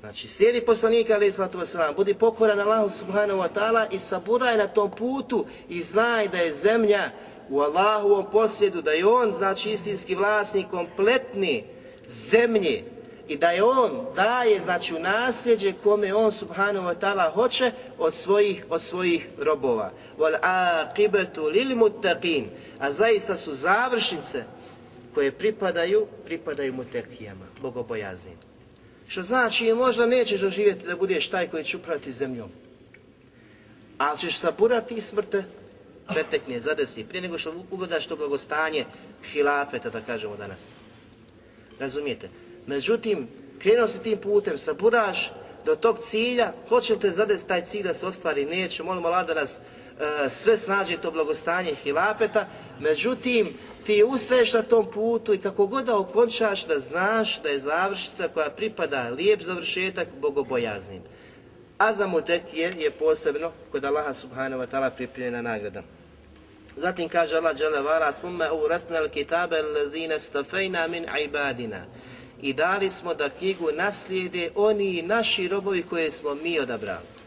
Znači, slijedi poslanika ali islatu wasalam, budi pokoran Allahu subhanahu wa ta'ala i saburaj na tom putu i znaj da je zemlja u Allahovom posjedu, da je on, znači, istinski vlasnik kompletni zemlje i da je on daje, znači, u nasljeđe kome on subhanahu wa ta'ala hoće od svojih, od svojih robova. Wal aqibatu lil muttaqin. A zaista su završnice koje pripadaju, pripadaju mutekijama, bogobojaznim. Što znači možda nećeš doživjeti da budeš taj koji će upraviti zemljom. Ali ćeš saburati smrte pretekne, zadesi, prije nego što ugledaš to blagostanje hilafeta, da kažemo danas. Razumijete? Međutim, krenuo si tim putem, saburaš do tog cilja, hoće li te taj cilj da se ostvari, neće, molimo Allah da nas sve snađe to blagostanje hilafeta, međutim, ti ustaješ na tom putu i kako god da okončaš da znaš da je završica koja pripada lijep završetak bogobojaznim. A za mutekije je posebno kod Allaha subhanahu wa ta'ala pripremljena nagrada. Zatim kaže Allah dželle vala: "Thumma awrathna al-kitaba min ibadina." I dali smo da knjigu naslijede oni naši robovi koje smo mi odabrali.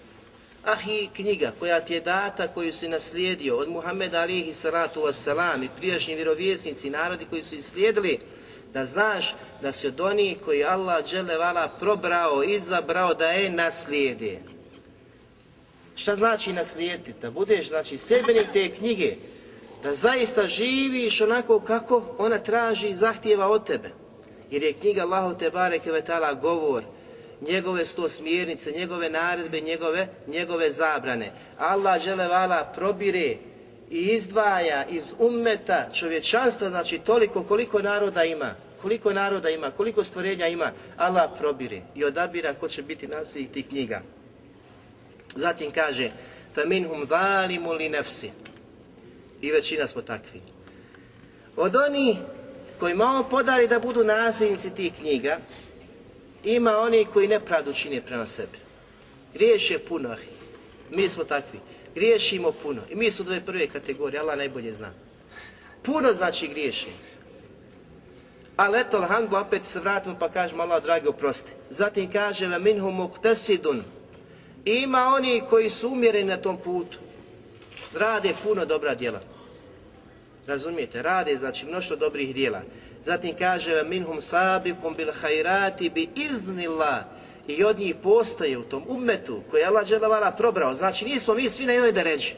Ahi, knjiga koja ti je data, koju si naslijedio od Muhammeda alihi salatu wassalam i prijašnji vjerovjesnici, narodi koji su islijedili, da znaš da si od onih koji Allah vala probrao, izabrao da je naslijede. Šta znači naslijediti? Da budeš, znači, sebenik te knjige, da zaista živiš onako kako ona traži i zahtijeva od tebe. Jer je knjiga Allahu te bareke govor, njegove sto smjernice, njegove naredbe, njegove, njegove zabrane. Allah vala probire i izdvaja iz ummeta čovječanstva, znači toliko koliko naroda ima, koliko naroda ima, koliko stvorenja ima, Allah probire i odabira ko će biti nasljednik tih knjiga. Zatim kaže, فَمِنْهُمْ ظَالِمُ لِنَفْسِ I većina smo takvi. Od onih koji malo podari da budu nasljednici tih knjiga, ima oni koji nepravdu čine prema sebi. Griješe puno, mi smo takvi. Griješimo puno. I mi su dve prve kategorije, Allah najbolje zna. Puno znači griješi. Ali eto, alhamdulillah, opet se vratimo pa kažemo Allah, dragi, oprosti. Zatim kaže, ve minhum muktesidun. Ima oni koji su umjereni na tom putu. Rade puno dobra djela. Razumijete? Rade, znači, mnoštvo dobrih djela. Zatim kaže, minhum sabikum bil hajrati bi iznillah. I od njih postoje u tom ummetu koji je Allah dželavala probrao. Znači, nismo mi svi na jednoj deređi.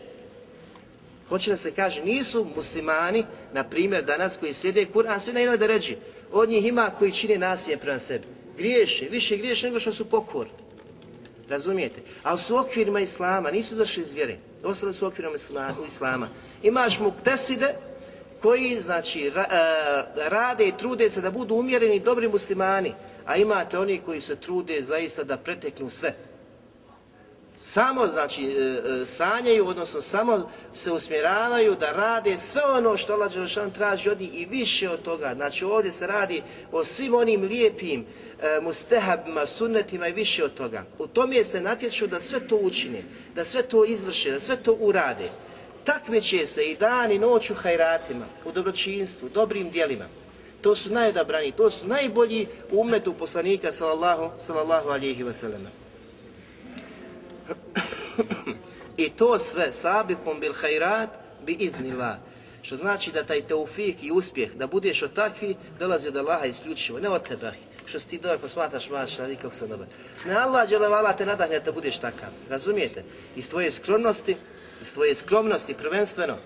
Hoće da se kaže, nisu muslimani, na primjer danas koji sjede Kur'an, svi na jednoj deređi. Od njih ima koji čine nasilje prema sebi. Griješe, više griješe nego što su pokor. Razumijete? Ali su okvirima Islama, nisu zašli iz vjere. Ostali su u okvirima Islama. Imaš mukteside, koji znači e, rade i trude se da budu umjereni dobri muslimani, a imate oni koji se trude zaista da preteknu sve. Samo znači e, e, sanjaju, odnosno samo se usmjeravaju da rade sve ono što Allah Đelešan traži od njih i više od toga. Znači ovdje se radi o svim onim lijepim mustehabima, sunnetima i više od toga. U tome se natječu da sve to učine, da sve to izvrše, da sve to urade takmiče se i dan i noć u hajratima, u dobročinstvu, dobrim dijelima. To su najodabrani, to su najbolji umetu poslanika sallallahu, sallallahu alihi wasallam. I to sve sabikom bil hajrat bi idnila. Što znači da taj teufik i uspjeh, da budeš od takvi, dolazi od Allaha isključivo, ne od tebe. Što si ti dobar posmataš maša, ali kako se dobar. Ne Allah dželevala te nadahne da budeš takav. Razumijete? Iz tvoje skromnosti, iz tvoje skromnosti prvenstveno,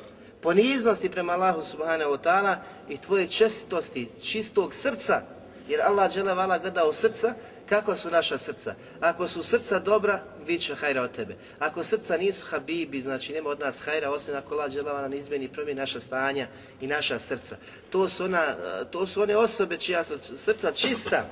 poniznosti prema Allahu subhanahu wa ta'ala i tvoje čestitosti, čistog srca, jer Allah vala gleda u srca, kako su naša srca. Ako su srca dobra, bit će hajra od tebe. Ako srca nisu habibi, znači nema od nas hajra, osim ako Allah vala ne izmeni promijeni naša stanja i naša srca. To su, ona, to su one osobe čija su srca čista,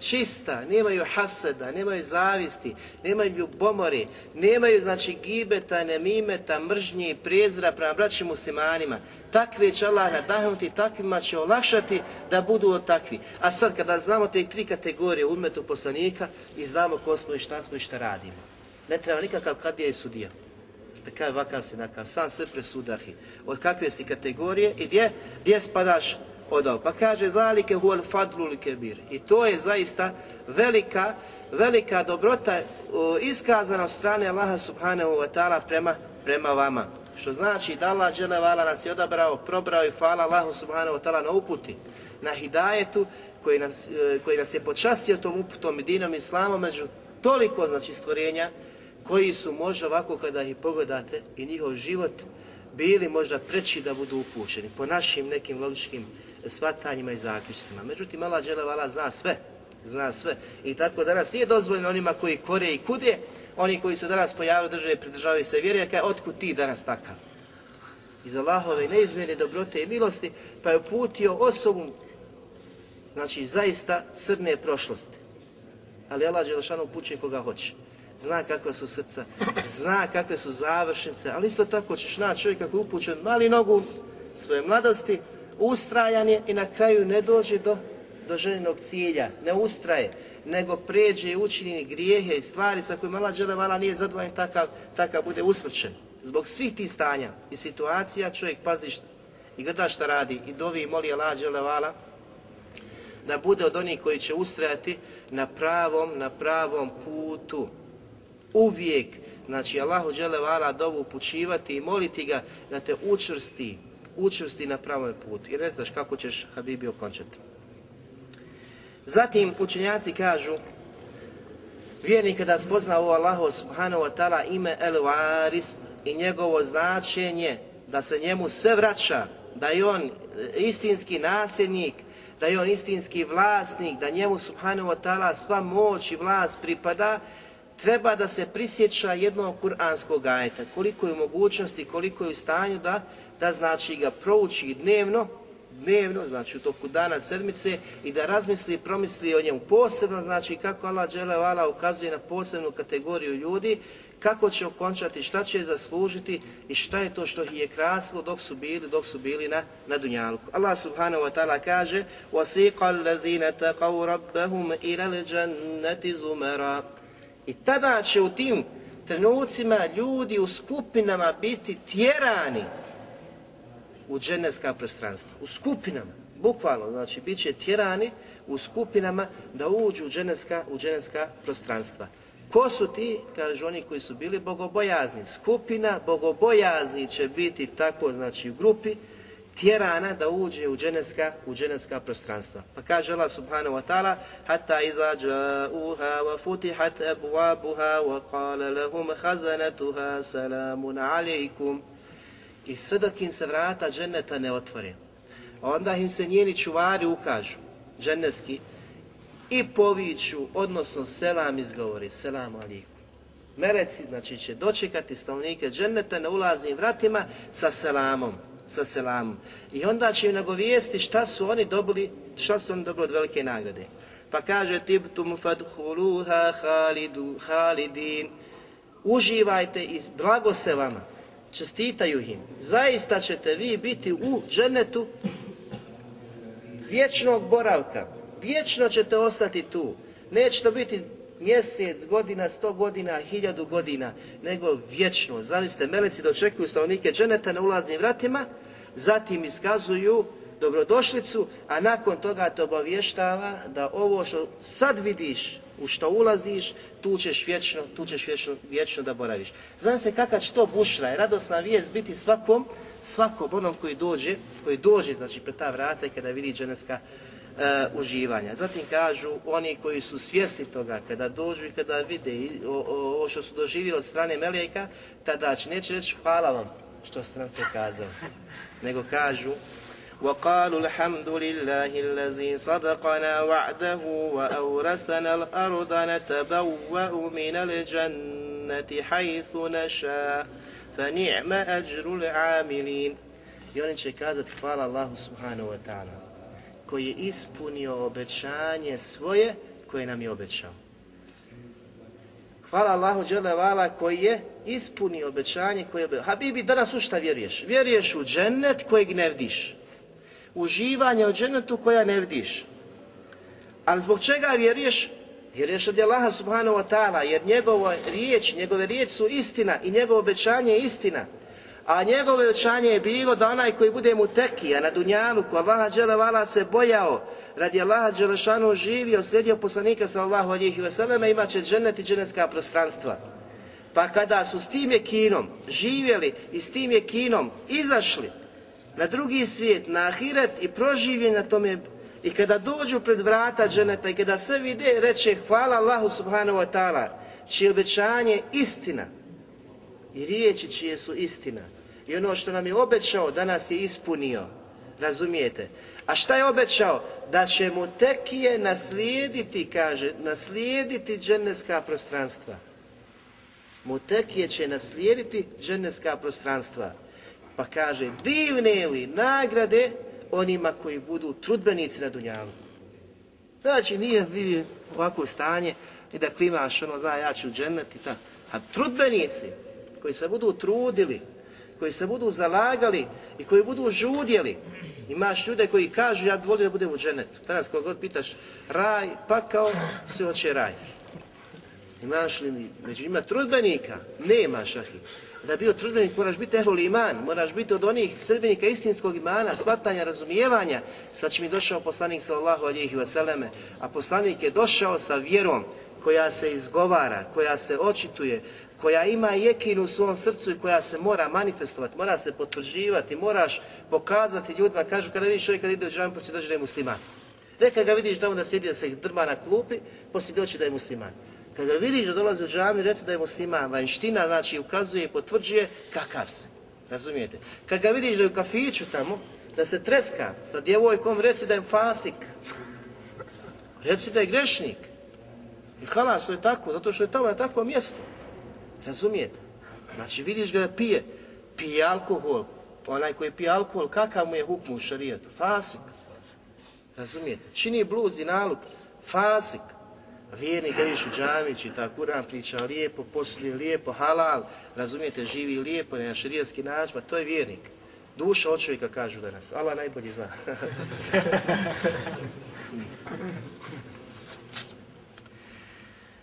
čista, nemaju haseda, nemaju zavisti, nemaju ljubomori, nemaju znači gibeta, nemimeta, mržnji i prezira prema braćim muslimanima. Takve će Allah nadahnuti, takvima će olakšati da budu od takvi. A sad kada znamo te tri kategorije u umetu poslanika i znamo ko smo i šta smo i šta radimo. Ne treba nikakav kad je sudija. Da kaže vakav si nakav, sam sve presudahi. Od kakve si kategorije i gdje, gdje spadaš odao. Pa kaže zalike huwal fadlul kebir. I to je zaista velika, velika dobrota iskazana od strane Allaha subhanahu wa ta'ala prema, prema vama. Što znači da Allah vala nas je odabrao, probrao i hvala Allahu subhanahu wa ta'ala na uputi, na hidajetu koji nas, e, koji nas je počastio tom uputom i dinom islamom među toliko znači stvorenja koji su možda ovako kada ih pogledate i njihov život bili možda preći da budu upućeni po našim nekim logičkim svatanjima i zaključcima. Međutim, Allah dželevala zna sve, zna sve. I tako danas nije dozvoljeno onima koji kore i kude, oni koji su danas pojavili države pridržavaju se vjeri, kaj otkud ti danas takav? Iz Allahove neizmjene dobrote i milosti, pa je uputio osobu, znači zaista crne prošlosti. Ali Allah Đelešanu upućuje koga hoće. Zna kakva su srca, zna kakve su završnice, ali isto tako ćeš naći čovjek kako je upućen mali nogu svoje mladosti, ustrajan je i na kraju ne dođe do, do željenog cilja, ne ustraje, nego pređe i učini grijehe i stvari sa kojima Allah vala nije zadovoljan takav, takav bude usmrćen. Zbog svih tih stanja i situacija čovjek pazi i gleda šta radi i dovi i moli Allah vala da bude od onih koji će ustrajati na pravom, na pravom putu. Uvijek, znači Allahu vala dovu upućivati i moliti ga da te učvrsti, učvrsti na pravom putu i ne znaš kako ćeš Habibi okončati. Zatim učenjaci kažu vjernik kada spozna ovo Allahu subhanahu wa ta'ala ime El Waris i njegovo značenje da se njemu sve vraća, da je on istinski nasljednik, da je on istinski vlasnik, da njemu subhanahu wa ta'ala sva moć i vlast pripada, treba da se prisjeća jednog kuranskog ajeta, koliko je mogućnosti, koliko je u stanju da, da znači ga prouči dnevno, dnevno, znači u toku dana sedmice i da razmisli i promisli o njemu posebno, znači kako Allah dželevala ukazuje na posebnu kategoriju ljudi, kako će okončati, šta će zaslužiti i šta je to što ih je krasilo dok su bili, dok su bili na, na Dunjalku. Allah subhanahu wa ta'ala kaže وَسِيقَ الَّذِينَ تَقَوْ رَبَّهُمْ إِلَى الْجَنَّةِ زُمَرًا I tada će u tim trenucima ljudi u skupinama biti tjerani u dženevska prostranstva, u skupinama, bukvalno, znači bit će tjerani u skupinama da uđu u dženevska, u dženevska prostranstva. Ko su ti? Kažu oni koji su bili bogobojazni. Skupina bogobojazni će biti tako, znači u grupi, tjerana da uđe u dženevska, u dženevska prostranstva. Pa kaže Allah subhanahu wa ta'ala Hatta iza ja'uha wa futihat abuabuha wa qala lahum khazanatuha salamun alaikum i sve dok im se vrata dženeta ne otvore. Onda im se njeni čuvari ukažu, dženevski, i poviću, odnosno selam izgovori, selam aliku. Meleci, znači, će dočekati stanovnike dženeta na ulaznim vratima sa selamom, sa selamom. I onda će im nagovijesti šta su oni dobili, šta su oni dobili od velike nagrade. Pa kaže, tibtum fadhuluha halidin, uživajte i blago se vama, čestitaju im. Zaista ćete vi biti u dženetu vječnog boravka. Vječno ćete ostati tu. Neće to biti mjesec, godina, sto godina, hiljadu godina, nego vječno. Zamislite, meleci dočekuju stanovnike dženeta na ulaznim vratima, zatim iskazuju dobrodošlicu, a nakon toga te obavještava da ovo što sad vidiš, u što ulaziš, tu ćeš vječno, tu ćeš vječno, vječno da boraviš. Zamislite kakva će to bušra i radosna vijest biti svakom, svakom onom koji dođe, koji dođe, znači pred ta vrata i kada vidi dženecka e, uživanja. Zatim kažu oni koji su svjesni toga, kada dođu i kada vide ovo što su doživjeli od strane Meleka, tada će neće reći hvala vam što ste nam to kazali, nego kažu وقالوا الحمد لله الذي صدقنا وعده وأورثنا الأرض نتبوأ من الجنة حيث نشاء فنعم أجر العاملين I oni će kazati hvala Allahu subhanahu wa ta'ala koji je ispunio obećanje svoje koje nam je obećao. Hvala Allahu vala koji je ispunio obećanje koje je obećao. Habibi, danas u šta vjeruješ? Vjeruješ u džennet kojeg ne vidiš uživanja u dženetu koja ne vidiš. Ali zbog čega vjeruješ? Vjeruješ od Allaha subhanahu wa ta'ala, jer njegova riječ, njegove riječi su istina i njegovo obećanje je istina. A njegovo obećanje je bilo da onaj koji bude mu tekija na dunjalu, ko Allaha dželevala se bojao, radi Allaha dželešanu živio, slijedio poslanika sallahu alihi vseleme, imat će dženet i dženetska prostranstva. Pa kada su s tim kinom živjeli i s tim kinom izašli, na drugi svijet, na ahiret i proživljen na tome i kada dođu pred vrata dženeta i kada sve vide, reće hvala Allahu subhanahu wa ta'ala, čije obećanje istina i riječi čije su istina. I ono što nam je obećao, danas je ispunio. Razumijete? A šta je obećao? Da će mu tekije naslijediti, kaže, naslijediti dženevska prostranstva. Mutekije će naslijediti dženevska prostranstva. Pa kaže, divne li nagrade onima koji budu trudbenici na Dunjalu. Znači, nije vi ovako stanje i da klimaš ono, zna, ja ću džennet ta. A trudbenici koji se budu trudili, koji se budu zalagali i koji budu žudjeli. Imaš ljude koji kažu, ja bih volio da budem u džennetu. Danas kog god pitaš, raj, pakao, se hoće raj. Imaš li među njima trudbenika? Nema šahi. Da bio trudbenik moraš biti ehlul iman, moraš biti od onih sredbenika istinskog imana, shvatanja, razumijevanja. Sad će mi došao poslanik sallallahu alihi vseleme, a poslanik je došao sa vjerom koja se izgovara, koja se očituje, koja ima jekin u svom srcu i koja se mora manifestovati, mora se potvrđivati, moraš pokazati ljudima, kažu kada vidiš čovjek kada ide u džamu, poslije dođe da je musliman. Neka ga vidiš tamo da sjedi da se drma na klupi, poslije da je musliman. Kada vidiš da dolazi u džami, reci da je musliman, vanština, znači ukazuje i potvrđuje kakav se. Razumijete? Kad ga vidiš da je u kafiću tamo, da se treska sa djevojkom, reci da je fasik. Reci da je grešnik. I halas, to je tako, zato što je tamo na takvom mjestu. Razumijete? Znači vidiš ga da pije, pije alkohol, onaj koji pije alkohol, kakav mu je hukmu u šarijetu? Fasik. Razumijete? Čini bluz i naluk, fasik. Vjernik vidiš u džami, čita Kur'an, priča lijepo, posluje lijepo, halal, razumijete, živi lijepo, na šarijetski način, pa to je vjernik. Duša od čovjeka kažu danas, Allah najbolji zna.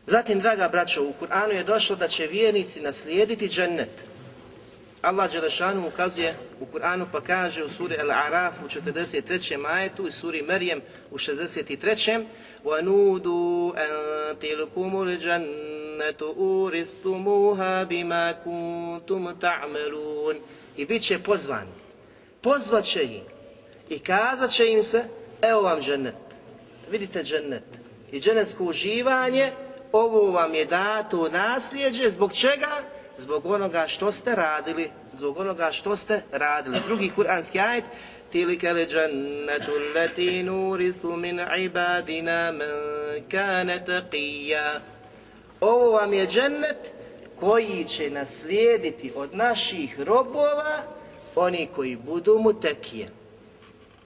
Zatim, draga braćo, u Kur'anu je došlo da će vjernici naslijediti džennet. Allah Đelešanu ukazuje u Kur'anu pa kaže u suri Al-Araf u 43. majetu i suri Merjem u 63. وَنُودُوا أَن تِلْكُمُ الْجَنَّةُ أُورِسْتُمُوهَا بِمَا كُنْتُمْ تَعْمَلُونَ I bit će pozvani. Pozvat će ih i kazat će im se evo vam džennet. Vidite džennet. I džennetsko uživanje ovo vam je dato u nasljeđe, zbog čega? Zbog onoga što ste radili, zbog onoga što ste radili. Drugi kuranski ajet, tilika li džennetu leti nurisu min ibadina man kane taqija. Ovo vam je džennet koji će naslijediti od naših robova oni koji budu mu tekije.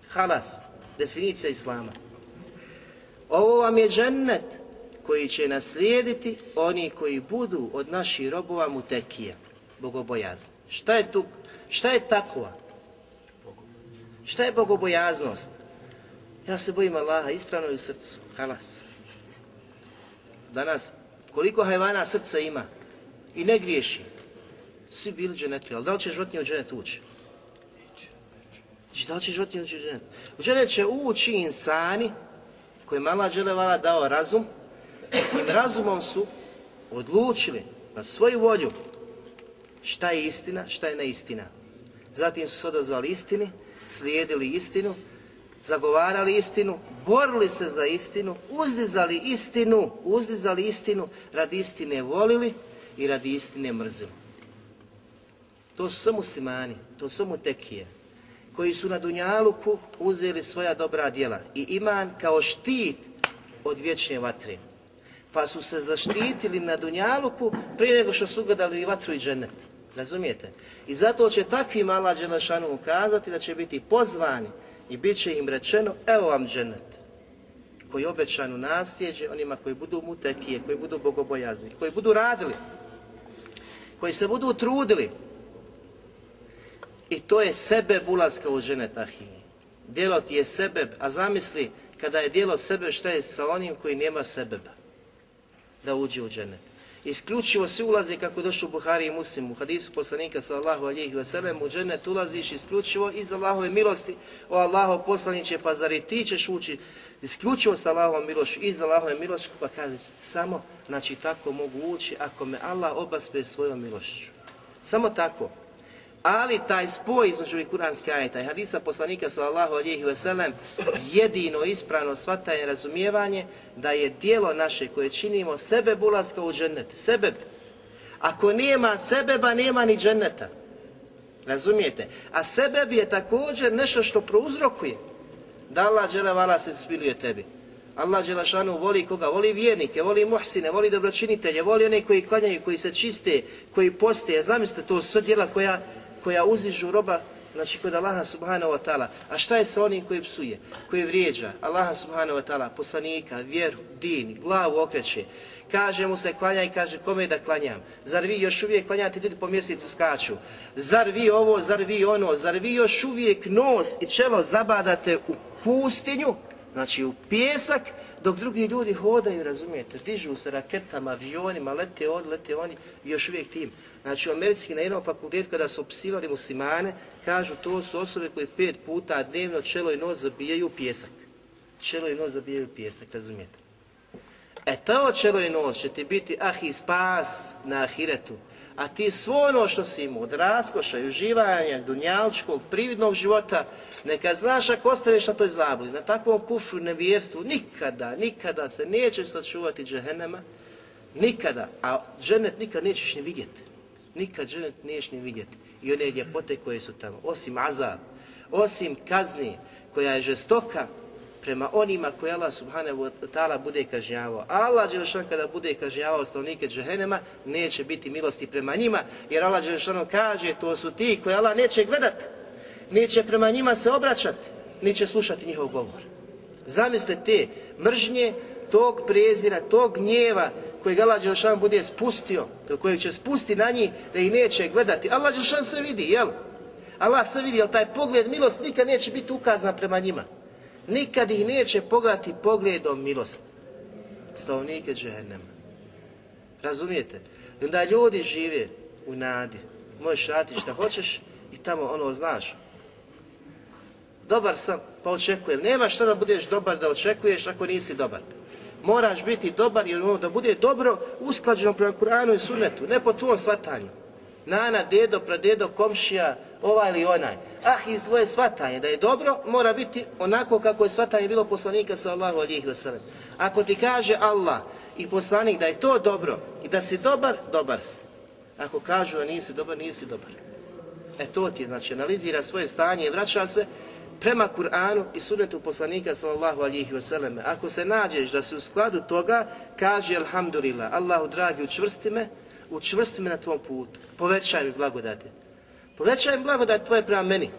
Halas, definicija Islama. Ovo vam je džennet koji će naslijediti oni koji budu od naših robova mu tekije, bogobojazni. Šta je tu? Šta je takva? Šta je bogobojaznost? Ja se bojim Allaha ispravno i u srcu. Halas. Danas, koliko hajvana srca ima i ne griješi, svi bili dženetli, ali da li će životinje u dženet ući? Znači, da li će životinje ući u dženet? U dženet će ući insani kojima Allah dželevala dao razum, razumom su odlučili na svoju volju šta je istina, šta je neistina. Zatim su se odazvali istini, slijedili istinu, zagovarali istinu, borili se za istinu, uzdizali istinu, uzdizali istinu, radi istine volili i radi istine mrzili. To su samo muslimani, to su samo tekije, koji su na Dunjaluku uzeli svoja dobra djela i iman kao štit od vječne vatre. Pa su se zaštitili na Dunjaluku prije nego što su gledali vatru i džennet. Razumijete? I zato će takvim Allah Đelešanu ukazati da će biti pozvani i bit će im rečeno evo vam džennet koji je obećan u nasljeđe onima koji budu mutekije, koji budu bogobojazni, koji budu radili, koji se budu trudili. I to je sebe ulaska u džennet ahi. Djelo ti je sebeb, a zamisli kada je djelo sebe šta je sa onim koji nema sebeba da uđe u džennet. Isključivo svi ulaze kako došlo u Buhari i Muslimu, u hadisu poslanika sallallahu alihi wasallam, u džennet ulaziš isključivo iz Allahove milosti, o Allaho poslaniće, pa zar i ti ćeš ući isključivo sa Allahovom milošću, iz Allahove milošću, pa kaže samo, znači tako mogu ući ako me Allah obaspe svojom milošću. Samo tako. Ali taj spoj između ovih kuranskih ajeta i hadisa poslanika sallallahu alihi wasallam jedino ispravno shvatanje razumijevanje da je dijelo naše koje činimo sebe bulaska u džennet. Sebe. Ako nema sebeba, nema ni dženneta. Razumijete? A sebeb je također nešto što prouzrokuje da Allah dželevala se smiluje tebi. Allah Đelešanu voli koga? Voli vjernike, voli muhsine, voli dobročinitelje, voli one koji klanjaju, koji se čiste, koji poste. Zamislite, to su djela koja koja uzižu roba, znači kod Allaha subhanahu wa ta'ala. A šta je sa onim koji psuje, koji vrijeđa Allaha subhanahu wa ta'ala, poslanika, vjeru, din, glavu okreće. Kaže mu se klanja i kaže kome da klanjam. Zar vi još uvijek klanjate ljudi po mjesecu skaču? Zar vi ovo, zar vi ono? Zar vi još uvijek nos i čelo zabadate u pustinju, znači u pjesak, dok drugi ljudi hodaju, razumijete, dižu se raketama, avionima, lete od, lete oni, još uvijek tim. Znači u Americi na jednom fakultetu kada su opisivali muslimane, kažu to su osobe koje pet puta dnevno čelo i nos zabijaju u pjesak. Čelo i nos zabijaju u pjesak, razumijete? E to čelo i nos će ti biti ah i spas na ahiretu. A ti svo ono što si imao od raskoša i uživanja dunjalčkog, prividnog života, neka znaš ako ostaneš na toj zabli, na takvom kufru nevjerstvu, nikada, nikada se nećeš sačuvati džehennema, nikada, a džennet nikad nećeš ni vidjeti nikad ženet niješ ni vidjeti. I one ljepote koje su tamo, osim azab, osim kazni koja je žestoka prema onima koje Allah subhanahu wa ta'ala bude kažnjavao. Allah Đelešan kada bude kažnjavao stanovnike džehennema, neće biti milosti prema njima, jer Allah Đelešan kaže, to su ti koje Allah neće gledat, neće prema njima se obraćati, neće slušati njihov govor. Zamislite te mržnje, tog prezira, tog gnjeva kojeg Allah Đelešan bude spustio, ili kojeg će spustiti na njih da ih neće gledati. Allah Đelešan se vidi, jel? Allah se vidi, jel taj pogled milost nikad neće biti ukazan prema njima. Nikad ih neće pogledati pogledom milost. Stavnike džehennema. Razumijete? Onda ljudi žive u nadi. Možeš raditi šta hoćeš i tamo ono znaš. Dobar sam, pa očekujem. Nema šta da budeš dobar da očekuješ ako nisi dobar. Moraš biti dobar jer da bude dobro usklađeno prema Kur'anu i Sunnetu, ne po tvom svatanju. Nana, dedo, pradedo, komšija, ovaj ili onaj. Ah, i tvoje svatanje da je dobro, mora biti onako kako je svatanje bilo poslanika sallahu alihi wasallam. Ako ti kaže Allah i poslanik da je to dobro i da si dobar, dobar si. Ako kažu da nisi dobar, nisi dobar. E to ti znači, analizira svoje stanje i vraća se prema Kur'anu i sunnetu poslanika sallallahu alihi wasallam. Ako se nađeš da si u skladu toga, kaže alhamdulillah, Allahu dragi, učvrsti me, učvrsti me na tvom putu, povećaj mi blagodati. Povećaj mi blagodat tvoje prema meni,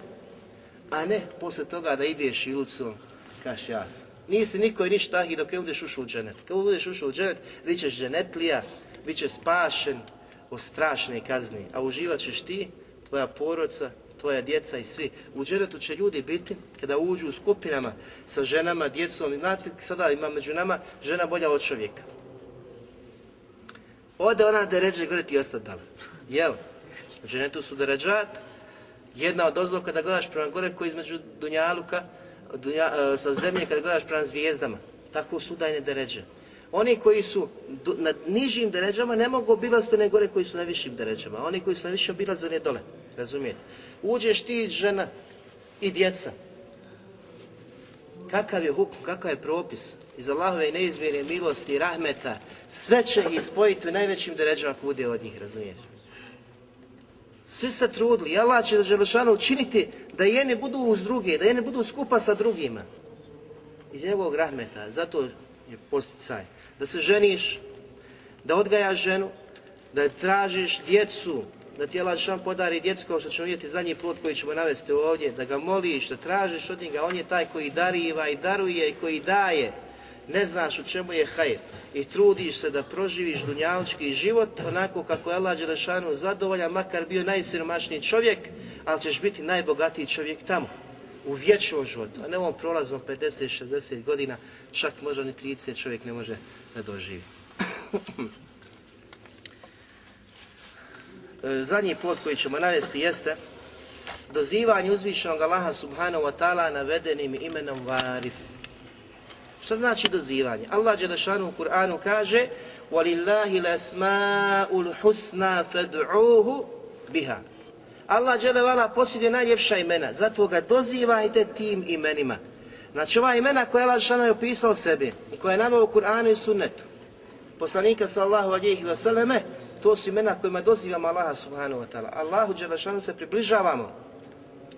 a ne posle toga da ideš ilucom, kaš ja sam. Nisi niko i ništa i dok ne budeš ušao u dženet. Kad budeš ušao u dženet, bit ćeš dženetlija, bit ćeš spašen od strašne kazne, a uživat ćeš ti, tvoja porodca, tvoja djeca i svi. U dženetu će ljudi biti, kada uđu u skupinama sa ženama, djecom, znate, sada ima među nama žena bolja od čovjeka. Ode ona da ređe gore ti ostati dala. Jel? U dženetu su deređat, jedna od ozloka kada gledaš prema gore koji između Dunjaluka, dunja, e, sa zemlje kada gledaš prema zvijezdama. Tako su dajne deređe. Oni koji su na nižim deređama ne mogu obilaziti one gore koji su na višim deređama. Oni koji su na višim obilaze one dole. Razumijete? Uđeš ti žena i djeca. Kakav je hukum, kakav je propis? Iz Allahove neizmjerne milosti i rahmeta sve će ih spojiti u najvećim deređama ako bude od njih, razumiješ? Svi se trudili i Allah će Želešanu učiniti da jedni budu uz druge, da jedni budu skupa sa drugima. Iz njegovog rahmeta, zato je posticaj. Da se ženiš, da odgajaš ženu, da tražiš djecu, da ti Allah podari djecu kao što ćemo vidjeti zadnji put koji ćemo navesti ovdje, da ga moliš, da tražiš od njega, on je taj koji dariva i daruje i koji daje. Ne znaš u čemu je hajr i trudiš se da proživiš dunjalički život onako kako je Allah Đelešanu zadovoljan, makar bio najsiromašniji čovjek, ali ćeš biti najbogatiji čovjek tamo, u vječnom životu, a ne ovom prolazom 50-60 godina, čak možda ni 30 čovjek ne može da doživi. Zadnji plot koji ćemo navesti jeste dozivanje uzvišenog Allaha subhanahu wa ta'ala navedenim imenom Varith. Šta znači dozivanje? Allah Đelešanu u Kur'anu kaže وَلِلَّهِ الْأَسْمَاءُ الْحُسْنَا فَدْعُوهُ biha. Allah Đelevala posjeduje najljepša imena, zato ga dozivajte tim imenima. Znači ova imena koja Allah Đelešanu je opisao sebi i koja je nama u Kur'anu i sunnetu, poslanika sallahu alihi vseleme, to su imena kojima dozivamo Allaha subhanahu wa ta'ala. Allahu Đelešanu se približavamo,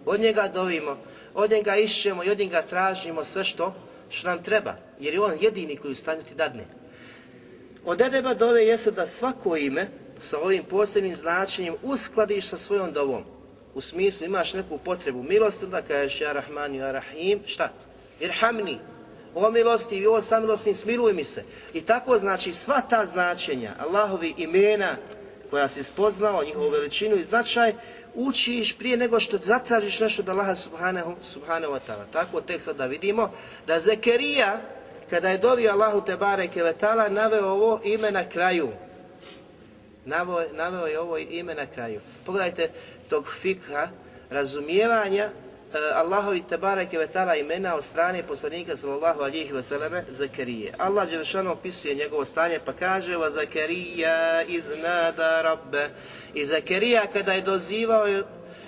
od njega dovimo, od njega išćemo i od njega tražimo sve što što nam treba, jer je on jedini koji u stanju ti dadne. Od edeba dove jeste da svako ime sa ovim posebnim značenjem uskladiš sa svojom dovom. U smislu imaš neku potrebu milosti, da kažeš ja Rahman, ja Rahim, šta? Irhamni, o milosti i o samilosni, smiluj mi se. I tako znači sva ta značenja, Allahovi imena koja si spoznao, njihovu veličinu i značaj, učiš prije nego što zatražiš nešto od Allaha subhanahu, subhanahu wa ta'ala. Tako tek sad da vidimo da Zekerija, kada je dovio Allahu te bareke ve ta'ala, naveo ovo ime na kraju. Naveo, naveo je ovo ime na kraju. Pogledajte tog fikha, razumijevanja Allahovi te bareke ve ta'ala imena od strane poslanika sallallahu alihi wasallam Zekerije. Allah Đelešanu opisuje njegovo stanje pa kaže wa Zekerija iznada rabbe i Zakarija kada je dozivao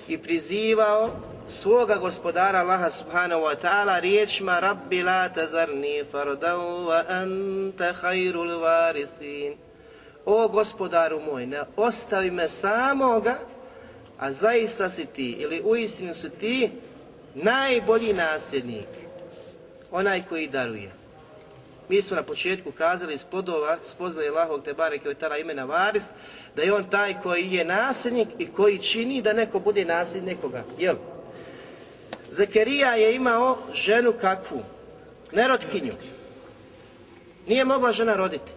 i prizivao svoga gospodara Allaha subhanahu wa ta'ala riječima Rabbi la tazarni fardan wa anta khairul varithin. O gospodaru moj, ne ostavi me samoga, a zaista si ti, ili uistinu si ti, najbolji nasljednik, onaj koji daruje. Mi smo na početku kazali iz plodova spoznaje Allahog te bareke tala imena Varis, da je on taj koji je nasljednik i koji čini da neko bude nasljednik nekoga. Jel? Zekerija je imao ženu kakvu? Nerotkinju. Nije mogla žena roditi.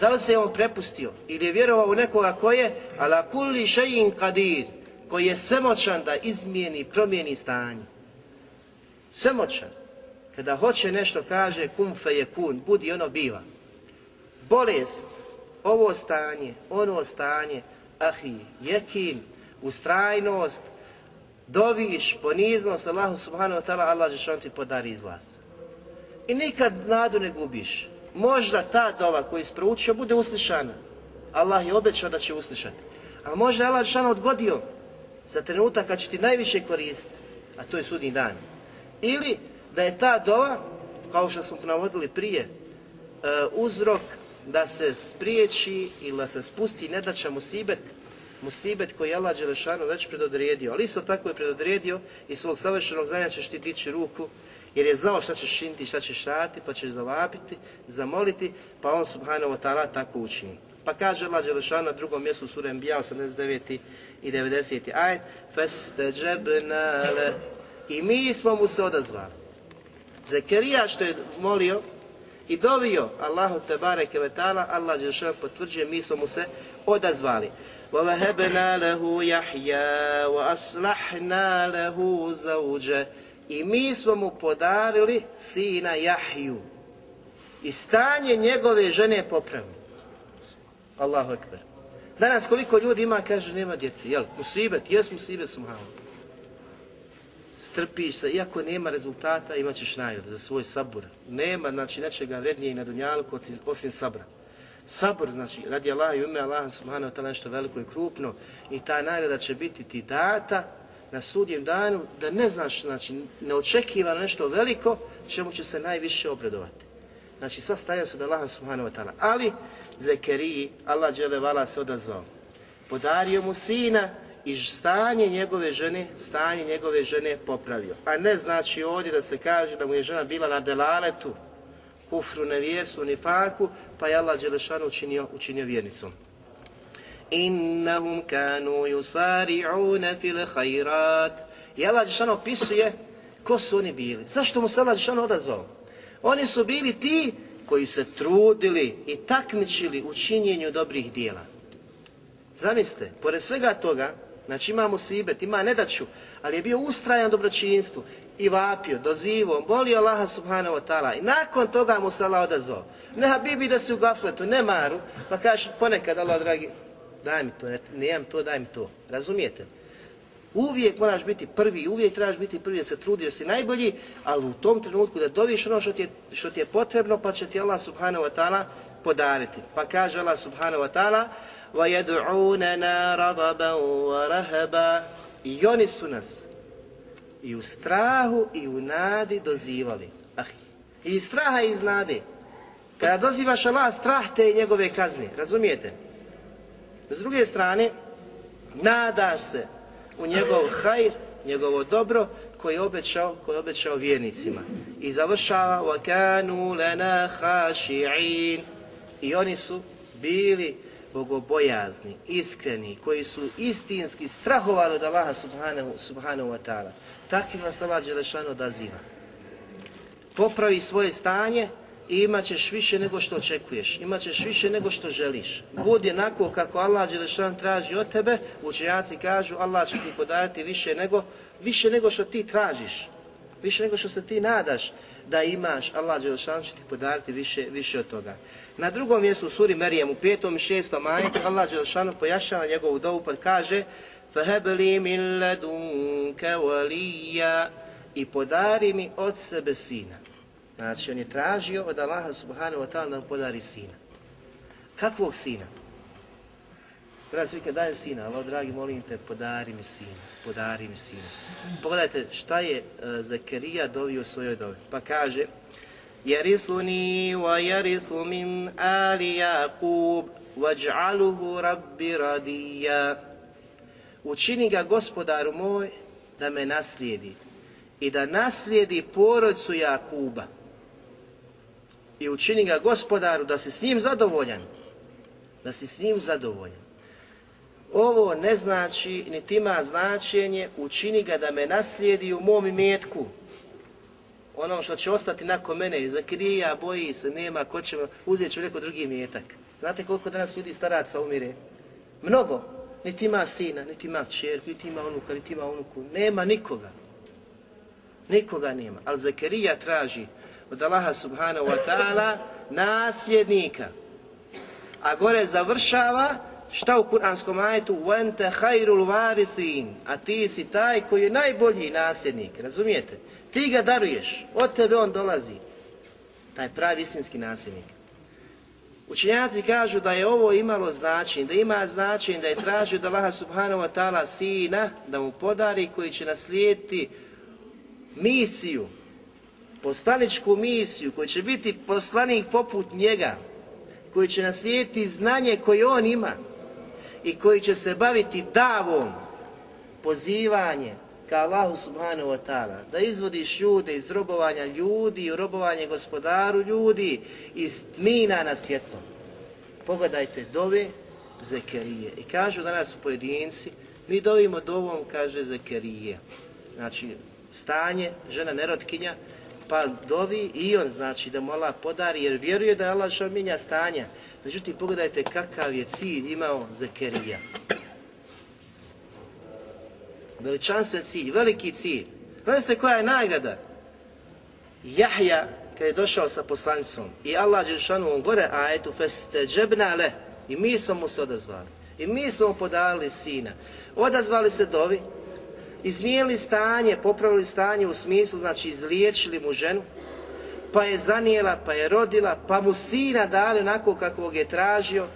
Da li se je on prepustio ili je vjerovao u nekoga ko je ala kulli šein kadir, koji je svemoćan da izmijeni, promijeni stanje. Svemoćan. Kada hoće nešto kaže kum fe je kun, budi ono biva. Bolest, ovo stanje, ono stanje, ahi, jekin, ustrajnost, doviš, poniznost, Allahu subhanahu wa ta'ala, Allah će ti podari izlaz. I nikad nadu ne gubiš. Možda ta dova koju si bude uslišana. Allah je obećao da će uslišati. Ali možda je Allah šano odgodio za trenutak kad će ti najviše koristiti, a to je sudnji dan. Ili da je ta dova, kao što smo navodili prije, e, uzrok da se spriječi ili da se spusti nedaća musibet, musibet koji je Allah Đelešanu već predodredio. Ali isto tako je predodredio i svog savršenog znanja ćeš ti dići ruku jer je znao šta ćeš činiti, šta ćeš raditi, pa ćeš zavapiti, zamoliti, pa on subhanahu wa ta'ala tako učini. Pa kaže Allah Đelešanu na drugom mjestu sura Enbiya 89 i 90. aj فَاسْتَجَبْنَا لَهُ I mi smo mu se odazvali. Zekerija što je molio i dovio Allahu te bareke ve taala, Allah dželle potvrđuje mi smo mu se odazvali. Wa wahabna lahu Yahya wa aslahna lahu zawja. I mi smo mu podarili sina Jahju. I stanje njegove žene popravili. Allahu ekber. Danas koliko ljudi ima, kaže, nema djeci. Jel, musibet, jes musibet, subhanallah strpiš se, iako nema rezultata, imat ćeš nagradu za svoj sabor. Nema, znači, nečega vrednije na dunjalku osim sabra. Sabor, znači, radi Allah i ume Allah subhanahu wa nešto veliko i krupno i ta nagrada će biti ti data na sudjem danu da ne znaš, znači, neočekivano nešto veliko, čemu će se najviše obradovati. Znači, sva staja su da Allah subhanahu wa ta'ala. Ali, Zekeriji, Allah dželevala se odazvao. Podario mu sina i stanje njegove žene, stanje njegove žene popravio. A ne znači ovdje da se kaže da mu je žena bila na delaletu, kufru, nevjesu, nifaku, pa je Allah Đelešanu učinio, učinio vjernicom. Innahum kanu yusari'una fil khairat. I Allah Đelešanu opisuje ko su oni bili. Zašto mu se Allah Đelešanu odazvao? Oni su bili ti koji se trudili i takmičili u činjenju dobrih dijela. Zamislite, pored svega toga, Znači ima musibet, ima nedaću, ali je bio ustrajan dobročinstvu i vapio, dozivo, bolio Allaha subhanahu wa ta'ala i nakon toga mu se Allah odazvao. Ne habibi da si u gafletu, ne maru, pa kaže ponekad Allah dragi, daj mi to, ne, nemam to, daj mi to. Razumijete? Uvijek moraš biti prvi, uvijek trebaš biti prvi da se trudiš, da si najbolji, ali u tom trenutku da doviš ono što ti je, što ti je potrebno, pa će ti Allah subhanahu wa ta'ala podariti. Pa kaže Allah subhanahu wa ta'ala وَيَدْعُونَنَا رَغَبًا وَرَهَبًا I oni su nas i u strahu i u nadi dozivali. Ah, I iz straha i iz nade. Kada dozivaš Allah, strah te i njegove kazne. Razumijete? S druge strane, nadaš se u njegov hajr, njegovo dobro koje je obećao, koje je obećao vjernicima. I završava وَكَانُوا لَنَا خَاشِعِينَ I oni su bili bogobojazni, iskreni, koji su istinski strahovali od Allaha subhanahu, subhanahu wa ta'ala. Takvi vas Allah Đelešanu odaziva. Popravi svoje stanje i imat ćeš više nego što očekuješ, imat ćeš više nego što želiš. Budi onako kako Allah Đelešan traži od tebe, učenjaci kažu Allah će ti podariti više nego, više nego što ti tražiš, više nego što se ti nadaš da imaš, Allah Đelešan će ti podariti više, više od toga. Na drugom mjestu u suri Merijem u petom i šestom ajetu Allah Đelešanu pojašava njegovu dovu pa kaže فَهَبْلِي مِنْ لَدُنْكَ وَلِيَّ i podari mi od sebe sina. Znači, on je tražio od Allaha subhanahu wa ta'ala da mu podari sina. Kakvog sina? Kada svi kad daju sina, Allah dragi, molim te, podari mi sina, podari mi sina. Pogledajte šta je eh, Zakarija dovio u svojoj dobi. Pa kaže, Jerisuni wa jerisu min ali Jakub, vaj'aluhu rabbi radija. Učini ga gospodaru moj da me naslijedi i da naslijedi porodcu Jakuba i učini ga gospodaru da si s njim zadovoljan, da si s njim zadovoljan. Ovo ne znači, niti ima značenje, učini ga da me naslijedi u mom imetku. Ono što će ostati nakon mene, zakrija, boji se, nema, ko će, uzet ću neko drugi imetak. Znate koliko danas ljudi staraca umire? Mnogo. Niti ima sina, niti ima čerku, niti ima unuka, niti ima unuku. Nema nikoga. Nikoga nema. Ali Zakarija traži od Allaha subhanahu wa ta'ala nasljednika. A gore završava šta u kuranskom ajetu وَنْتَ خَيْرُ الْوَارِثِينَ A ti si taj koji je najbolji nasljednik, razumijete? Ti ga daruješ, od tebe on dolazi. Taj pravi istinski nasljednik. Učenjaci kažu da je ovo imalo značenje, da ima značenje da je tražio da Allaha subhanahu wa ta'ala sina da mu podari koji će naslijediti misiju, poslaničku misiju, koji će biti poslanik poput njega, koji će naslijediti znanje koje on ima i koji će se baviti davom, pozivanje ka Allahu subhanahu wa ta'ala, da izvodiš ljude iz robovanja ljudi i robovanje gospodaru ljudi iz tmina na svjetlo. Pogledajte dove Zekerije. I kažu danas pojedinci, mi dovimo dovom, kaže Zekerije. Znači, stanje, žena nerotkinja, pa dovi i on, znači, da mu Allah podari, jer vjeruje da je Allah što stanja. Međutim, pogledajte kakav je cilj imao Zekerija. Veličanstven cilj, veliki cilj. Znate koja je nagrada? Jahja, kad je došao sa poslanicom i Allah Đelšanu on gore ajetu feste džebnale i mi smo mu se odazvali. I mi smo podali sina. Odazvali se dovi, izmijenili stanje, popravili stanje u smislu, znači izliječili mu ženu, pa je zanijela, pa je rodila, pa mu sina dali onako kakvog je tražio,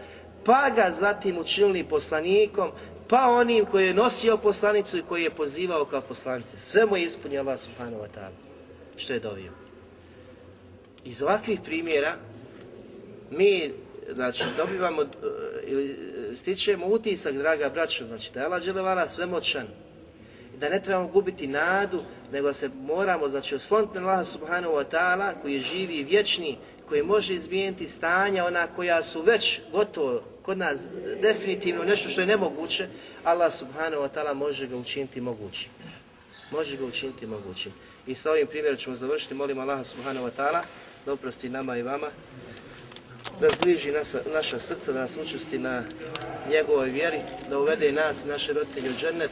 pa ga zatim učinili poslanikom, pa onim koji je nosio poslanicu i koji je pozivao kao poslanice. Sve mu je ispunio Allah wa ta'ala, što je dovio. Iz ovakvih primjera mi znači, dobivamo e, ili stičemo utisak, draga braćo, znači da je Allah dželevala svemoćan, da ne trebamo gubiti nadu, nego se moramo znači, osloniti na Allaha subhanahu wa ta'ala koji je živi i vječni, koji može izmijeniti stanja, ona koja su već gotovo kod nas definitivno nešto što je nemoguće, Allah subhanahu wa ta'ala može ga učiniti mogućim. Može ga učiniti mogućim. I sa ovim primjerom ćemo završiti. Molim Allaha subhanahu wa ta'ala da oprosti nama i vama, da zbliži naša, naša srca, da nas učusti na njegovoj vjeri, da uvede nas i naše roditelje u džennet,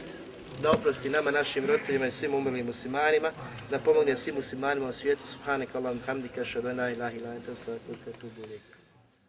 da oprosti nama, našim roditeljima i svim umrlim muslimanima, da pomogne svim muslimanima u svijetu. Subhanak Allahum hamdika, šadana ilaha ilaha, stavaka, tubu,